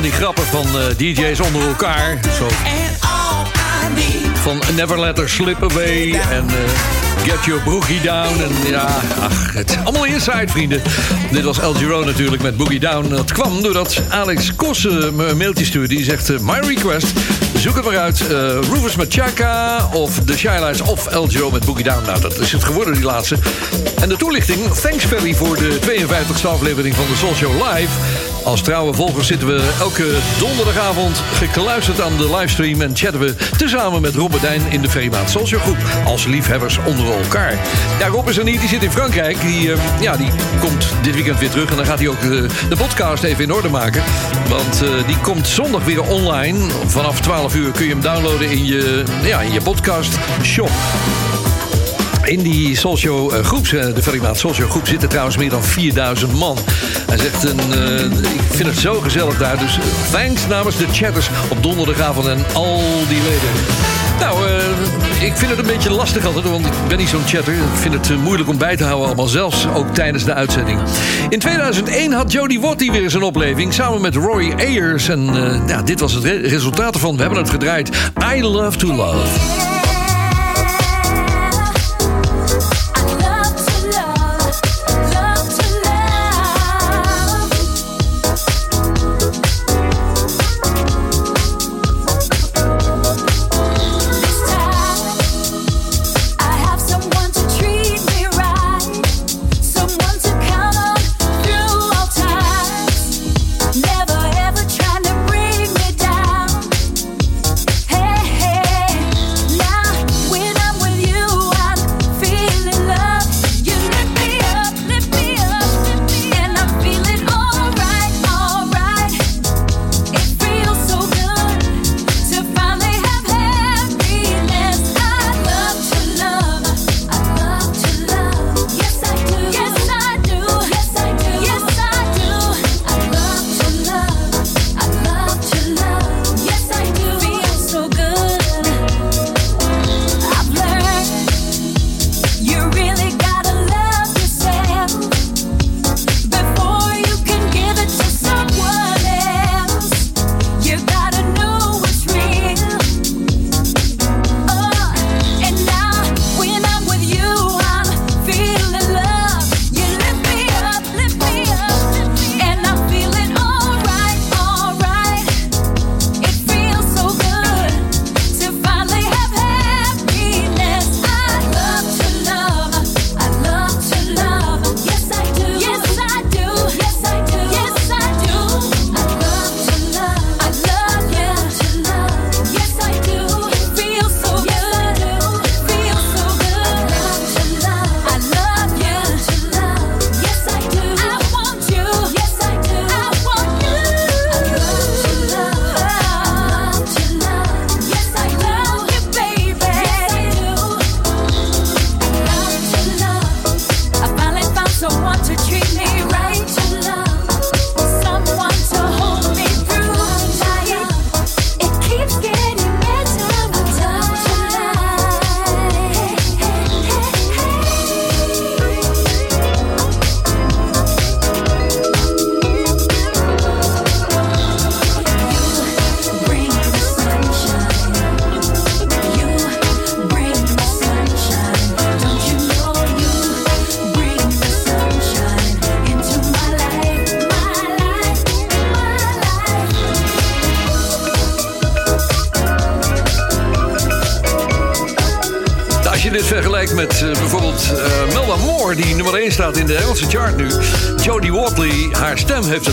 Die grappen van eh, DJ's onder elkaar. Zo van Never Let Her Slip Away en eh, Get Your Boogie Down. En ja, ach, het is allemaal inside, vrienden. Dit was El Giro natuurlijk met Boogie Down. Dat kwam doordat Alex Kossen me een mailtje stuurde. Die zegt, eh, my request, zoek het maar uit. eh Rufus Machaca of The Shy Lights of El Giro met Boogie Down. Nou, dat is het geworden, die laatste. En de toelichting, thanks Ferry voor de 52e aflevering van de Show Live. Als trouwe volgers zitten we elke donderdagavond gekluisterd aan de livestream... en chatten we tezamen met Rob Bedijn in de Veemaat Social Groep... als liefhebbers onder elkaar. Ja, Rob is er niet, die zit in Frankrijk. Die, eh, ja, die komt dit weekend weer terug en dan gaat hij ook eh, de podcast even in orde maken. Want eh, die komt zondag weer online. Vanaf 12 uur kun je hem downloaden in je, ja, in je podcast shop. In die Soulshow uh, groep, eh, de Ferrymaat Soulshow groep, zitten trouwens meer dan 4000 man. Hij zegt, een, eh, ik vind het zo gezellig daar. Dus thanks namens de chatters op donderdagavond en al die leden. Nou, eh, ik vind het een beetje lastig altijd, want ik ben niet zo'n chatter. Ik vind het eh, moeilijk om bij te houden allemaal, zelfs ook tijdens de uitzending. In 2001 had Jodie Watley weer eens een opleving samen met Roy Ayers. En eh, ja, dit was het re- resultaat ervan. We hebben het gedraaid. I Love to Love.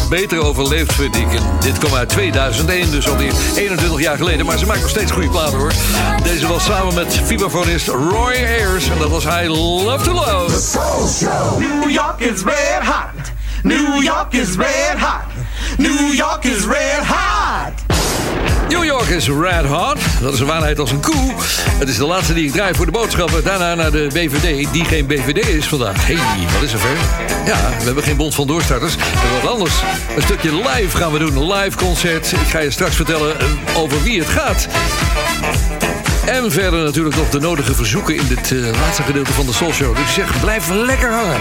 Beter overleefd, vind ik. Dit kwam uit 2001, dus alweer 21 jaar geleden. Maar ze maakt nog steeds goede platen, hoor. Deze was samen met vibrafonist Roy Ayers. En dat was I Love to Love. New York is red hot. New York is red hot. New York is red hot. New York is red hot. Dat is een waarheid als een koe. Het is de laatste die ik draai voor de boodschappen. Daarna naar de BVD, die geen BVD is vandaag. hey, wat is er ver? Ja, we hebben geen bond van doorstarters. En wat anders. Een stukje live gaan we doen. Een live concert. Ik ga je straks vertellen eh, over wie het gaat. En verder natuurlijk nog de nodige verzoeken in dit eh, laatste gedeelte van de Soul Show. Dus zeg, blijf lekker hangen.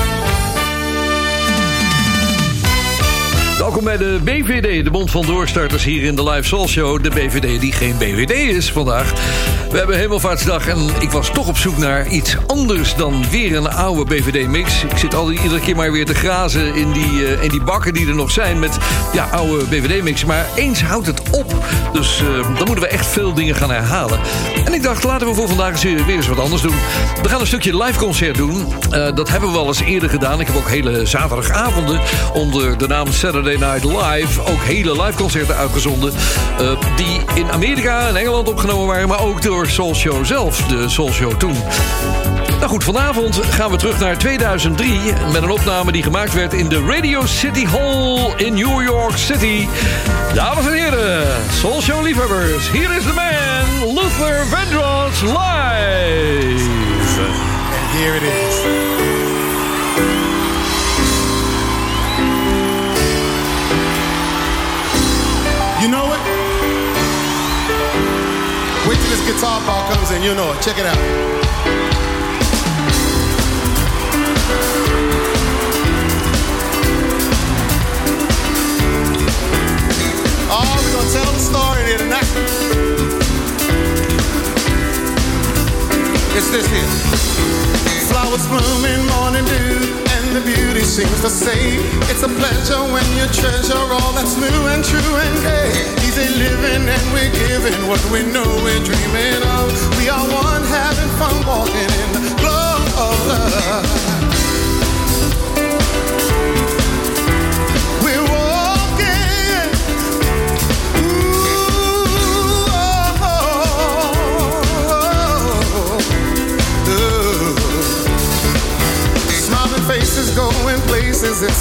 Welkom bij de BVD, de Bond van Doorstarters hier in de Live Soul Show. De BVD die geen BVD is vandaag. We hebben Hemelvaartsdag en ik was toch op zoek naar iets anders dan weer een oude BVD-mix. Ik zit al iedere keer maar weer te grazen in die, eh, in die bakken die er nog zijn met ja, oude BVD-mix. Maar eens houdt het op, dus eh, dan moeten we echt veel dingen gaan herhalen. En ik dacht, laten we voor vandaag eens weer weer eens wat anders doen. We gaan een stukje live concert doen. Eh, dat hebben we wel eens eerder gedaan. Ik heb ook hele zaterdagavonden onder de naam Saturday Night Live ook hele live concerten uitgezonden. eh, die in Amerika en Engeland opgenomen waren, maar ook door Soul Show zelf, de Soul Show toen. Nou goed, vanavond gaan we terug naar 2003 met een opname die gemaakt werd in de Radio City Hall in New York City. Dames en heren, Soul Show liefhebbers, hier is de man, Luther Vandross live. And here it is. You know it? Wait till this guitar part comes in, you know it. Check it out. It's this here. Flowers blooming, morning dew, and the beauty to say it's a pleasure when you treasure all that's new and true and gay. Easy living and we're giving what we know we're dreaming of. We are one having fun walking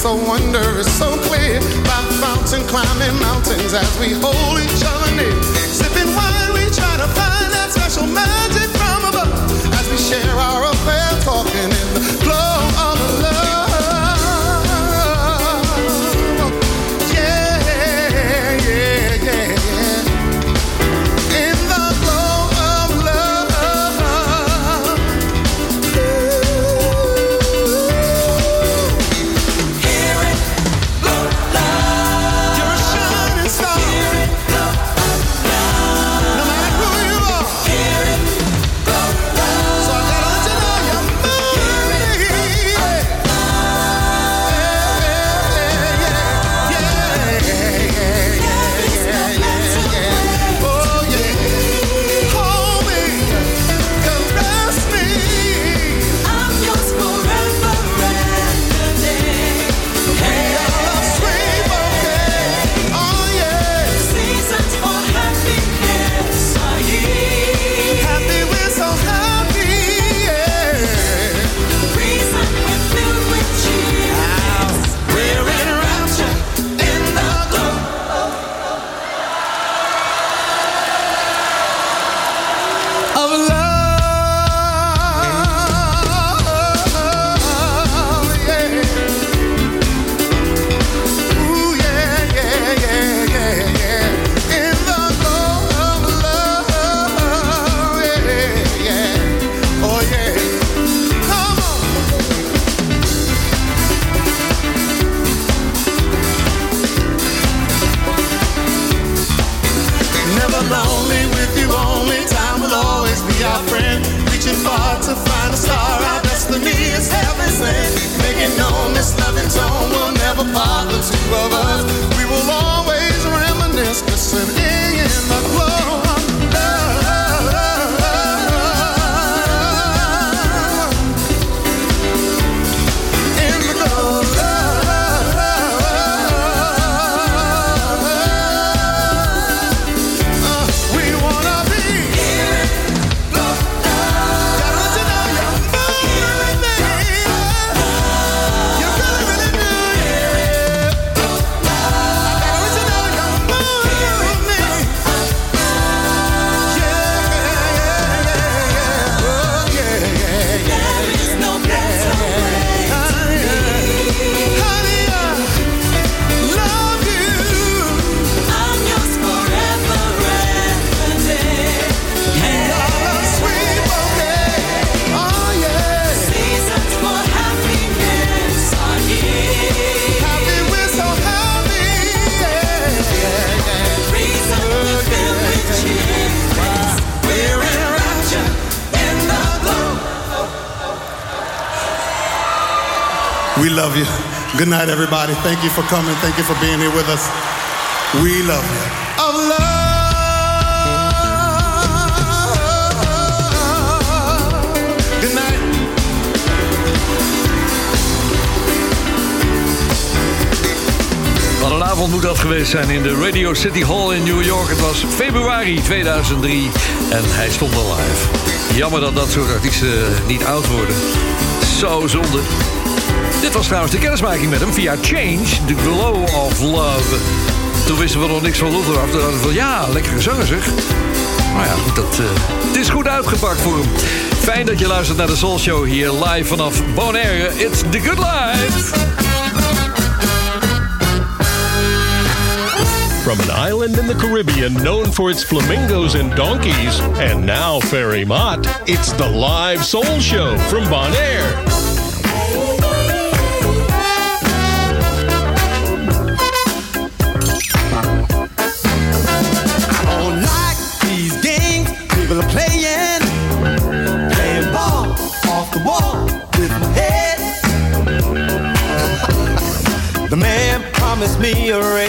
so wondrous, so clear. By fountain climbing mountains as we hold Good night, everybody. Thank you for coming. Thank you for being here with us. We love you. Of love. Wat een avond moet dat geweest zijn in de Radio City Hall in New York. Het was februari 2003 en hij stond al live. Jammer dat dat soort artiesten niet oud worden. Zo zonde. Dit was trouwens de kennismaking met hem via Change, The Glow of Love. Toen wisten we nog niks van Luther af. Toen dachten we van, ja, lekkere zanger zeg. Maar ja, goed, dat, eh, het is goed uitgepakt voor hem. Fijn dat je luistert naar de Soul Show hier live vanaf Bonaire. It's the good life. From an island in the Caribbean known for its flamingos and donkeys, and now Ferry Mott, it's the live Soul Show from Bonaire. be around.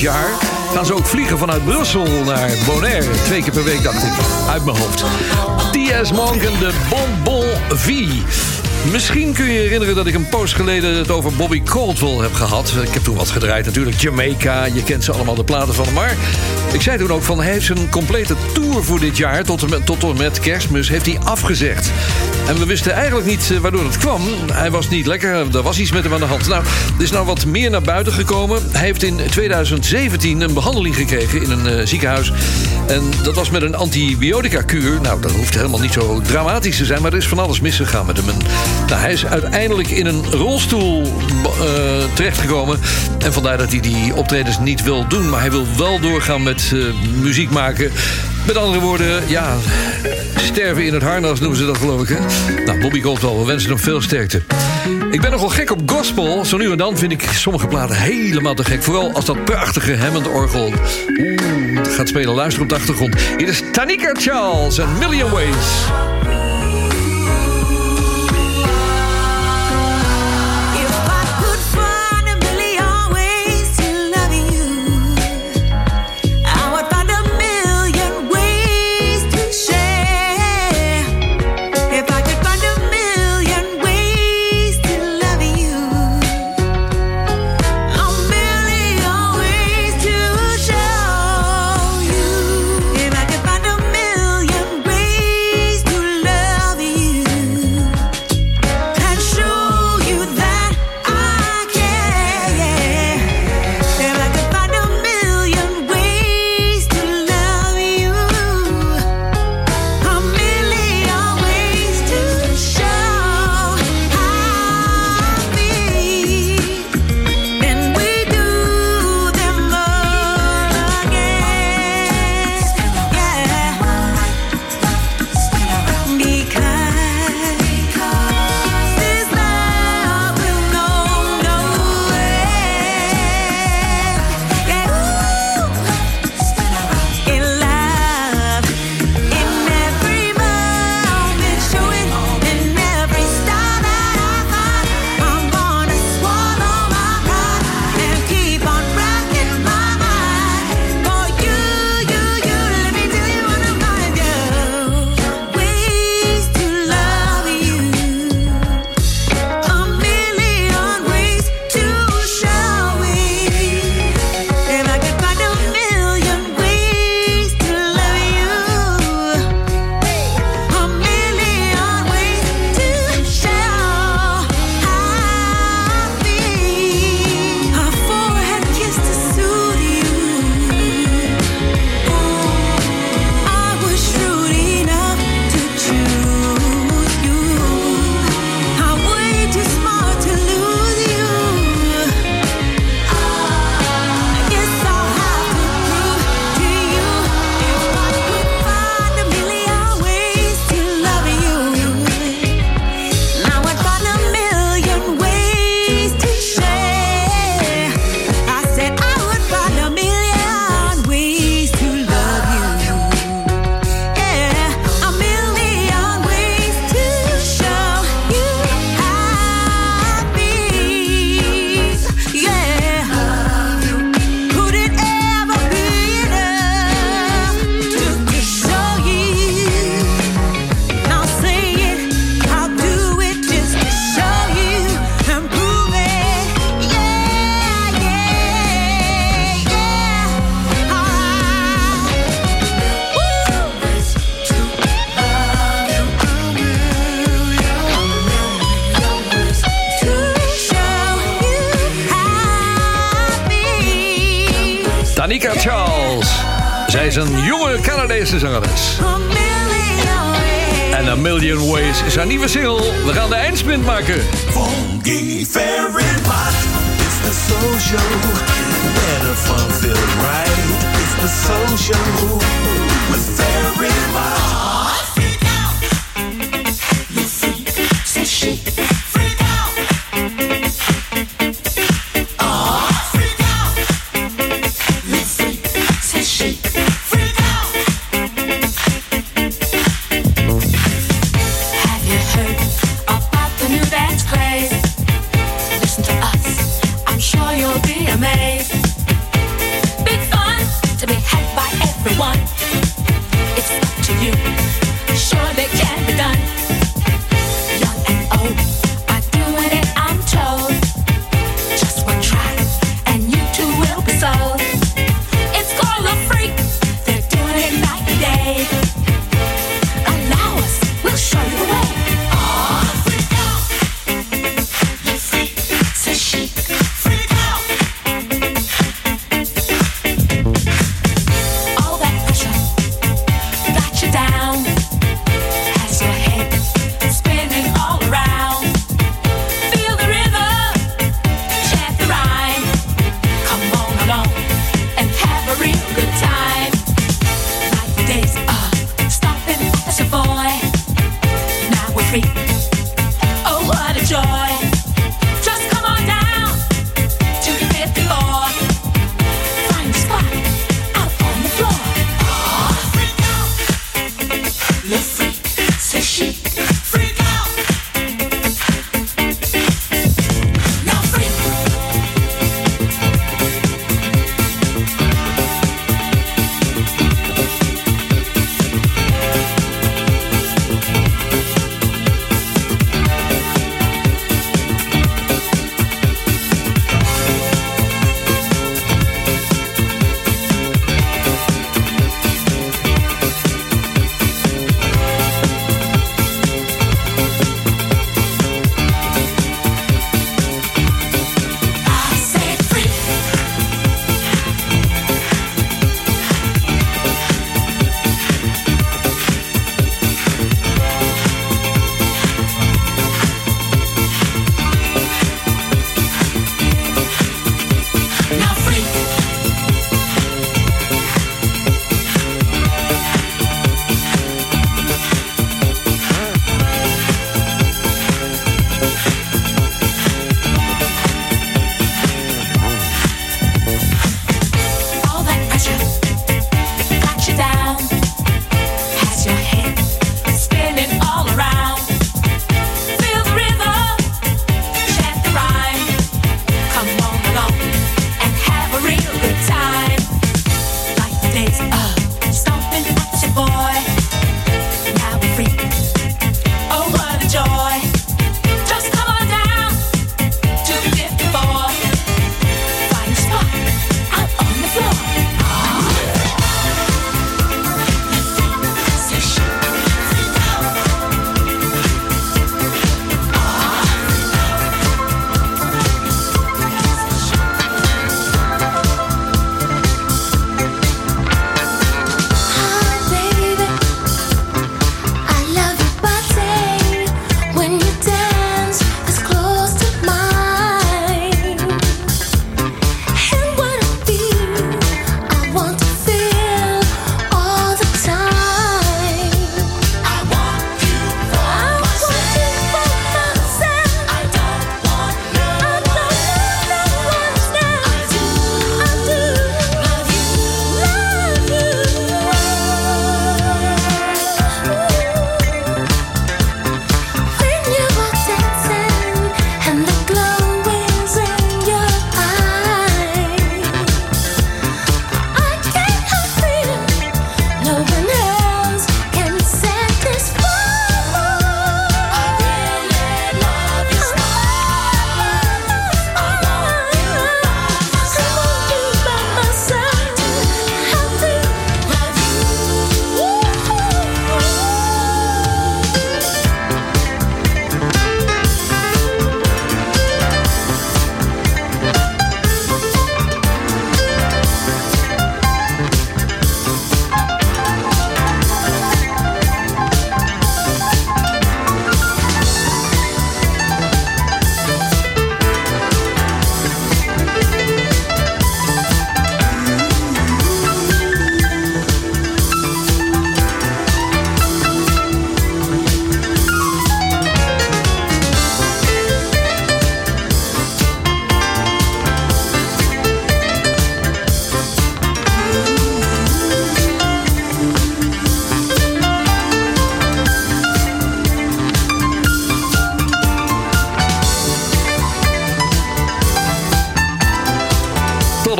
Jaar... gaan ze ook vliegen vanuit Brussel naar Bonaire. Twee keer per week, dacht ik, uit mijn hoofd. T.S. Monk en de Bonbon V. Misschien kun je je herinneren dat ik een post geleden het over Bobby Caldwell heb gehad. Ik heb toen wat gedraaid natuurlijk. Jamaica, je kent ze allemaal, de platen van. Maar ik zei toen ook van hij heeft zijn complete tour voor dit jaar... tot en met, tot en met kerstmis, heeft hij afgezegd. En we wisten eigenlijk niet eh, waardoor het kwam. Hij was niet lekker, er was iets met hem aan de hand. Nou, er is nou wat meer naar buiten gekomen. Hij heeft in 2017 een behandeling gekregen in een eh, ziekenhuis. En dat was met een antibiotica-kuur. Nou, dat hoeft helemaal niet zo dramatisch te zijn... maar er is van alles misgegaan met hem. Nou, hij is uiteindelijk in een rolstoel eh, terechtgekomen. En vandaar dat hij die optredens niet wil doen. Maar hij wil wel doorgaan met muziek maken... Met andere woorden, ja, sterven in het harnas noemen ze dat geloof ik. Hè? Nou, Bobby Goldwell, we wensen hem veel sterkte. Ik ben nogal gek op gospel. Zo nu en dan vind ik sommige platen helemaal te gek. Vooral als dat prachtige Hammond-orgel oeh, gaat spelen. Luister op de achtergrond. Hier is Tanika Charles en Million Ways.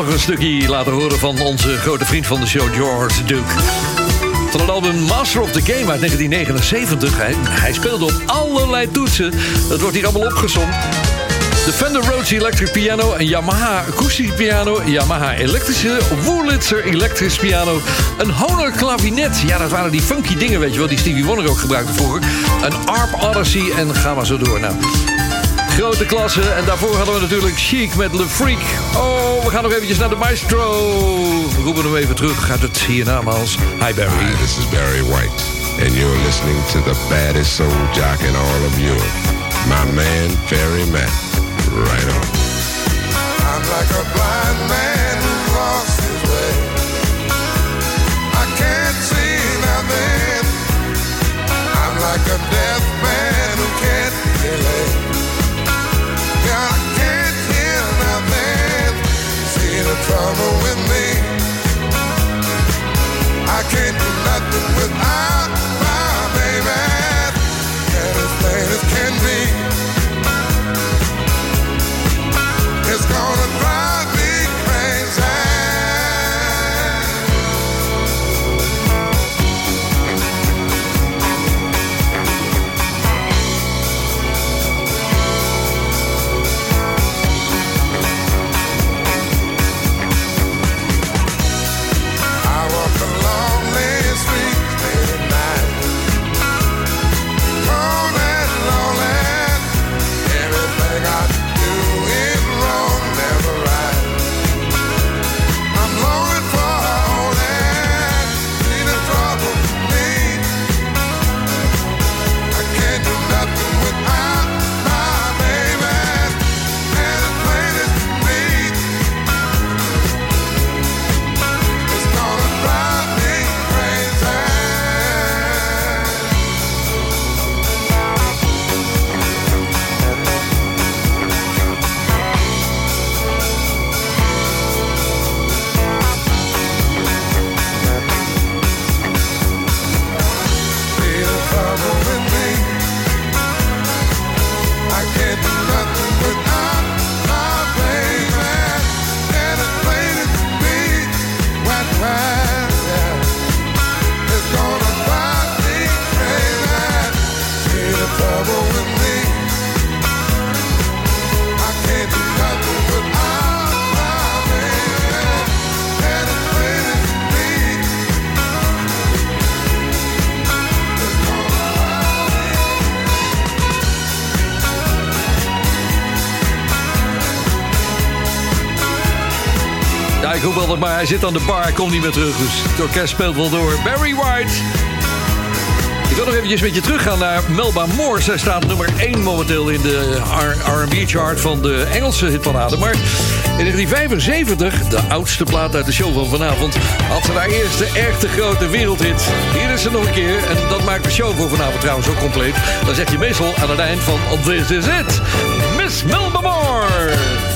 Nog een stukje laten horen van onze grote vriend van de show, George Duke. Van het album Master of the Game uit 1979. Hij, speelde op allerlei toetsen. Dat wordt hier allemaal opgezomd. De Fender Rhodes Electric Piano, een Yamaha Acoustic Piano, Yamaha elektrische, Wurlitzer elektrisch piano, een Honor klavinet. Ja, dat waren die funky dingen, weet je wel, die Stevie Wonder ook gebruikte vroeger. Een ARP Odyssey en ga maar zo door. Nou, grote klasse. En daarvoor hadden we natuurlijk Chic met Le Freak. Oh, we gaan nog eventjes naar de maestro. We roepen hem even terug uit het hiernamaals. Hi Barry. Hi, this is Barry White, and you're listening to the baddest soul jock in all of Europe, my man, Ferry Matt. Right on. I'm like a blind man who lost his way. I can't see nothing. I'm like a deaf man bit trouble with me. I can't do nothing without. Ik roep altijd maar, hij zit aan de bar, komt niet meer terug. Dus het orkest speelt wel door. Barry White. Ik wil nog eventjes met je teruggaan naar Melba Moore. Zij staat nummer 1 momenteel in de R&B-chart van de Engelse hitparade. Maar in 1975, de oudste plaat uit de show van vanavond... had ze haar eerste echte grote wereldhit. Hier is ze nog een keer. En dat maakt de show voor vanavond trouwens ook compleet. Dan zeg je meestal aan het eind van This Is It. Miss Melba Moore.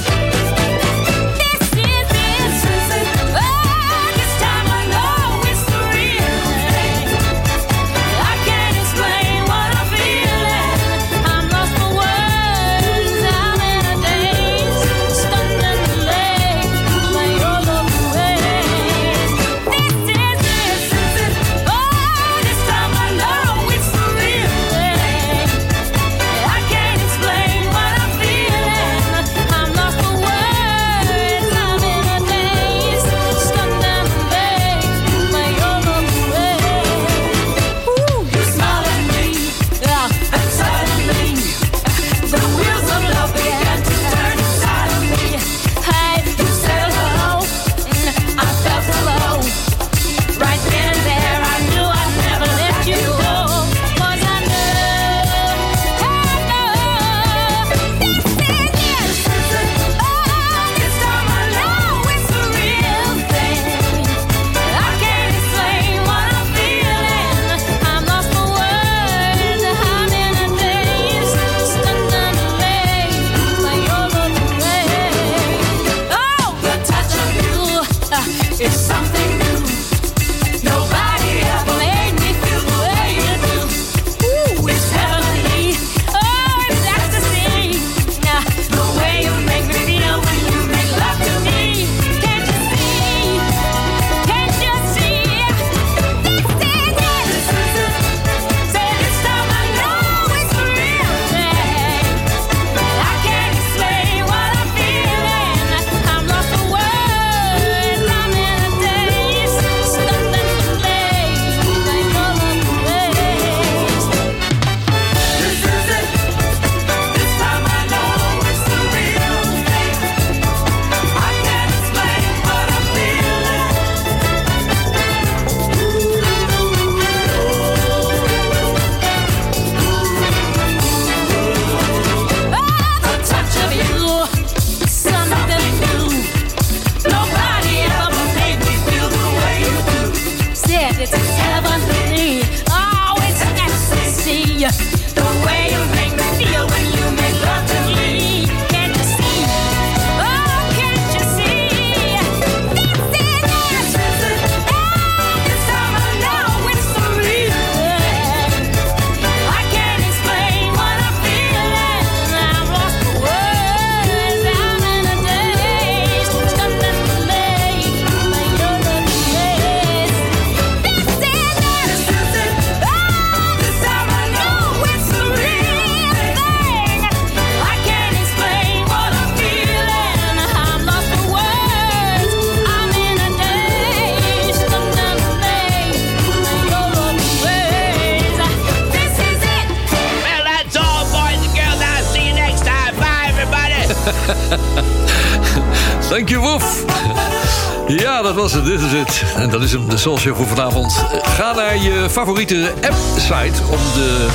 Was. Dit is het. En dat is hem, de Soul Show voor vanavond. Ga naar je favoriete app-site om de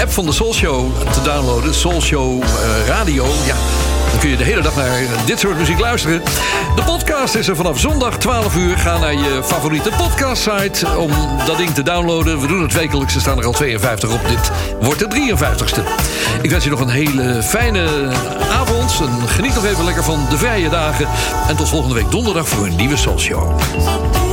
app van de Soul Show te downloaden. Soul Show eh, Radio. Ja, dan kun je de hele dag naar dit soort muziek luisteren. De podcast is er vanaf zondag 12 uur. Ga naar je favoriete podcast-site om dat ding te downloaden. We doen het wekelijks. Er staan er al 52 op. Dit wordt de 53ste. Ik wens je nog een hele fijne En geniet nog even lekker van de vrije dagen. En tot volgende week donderdag voor een nieuwe Soul Show.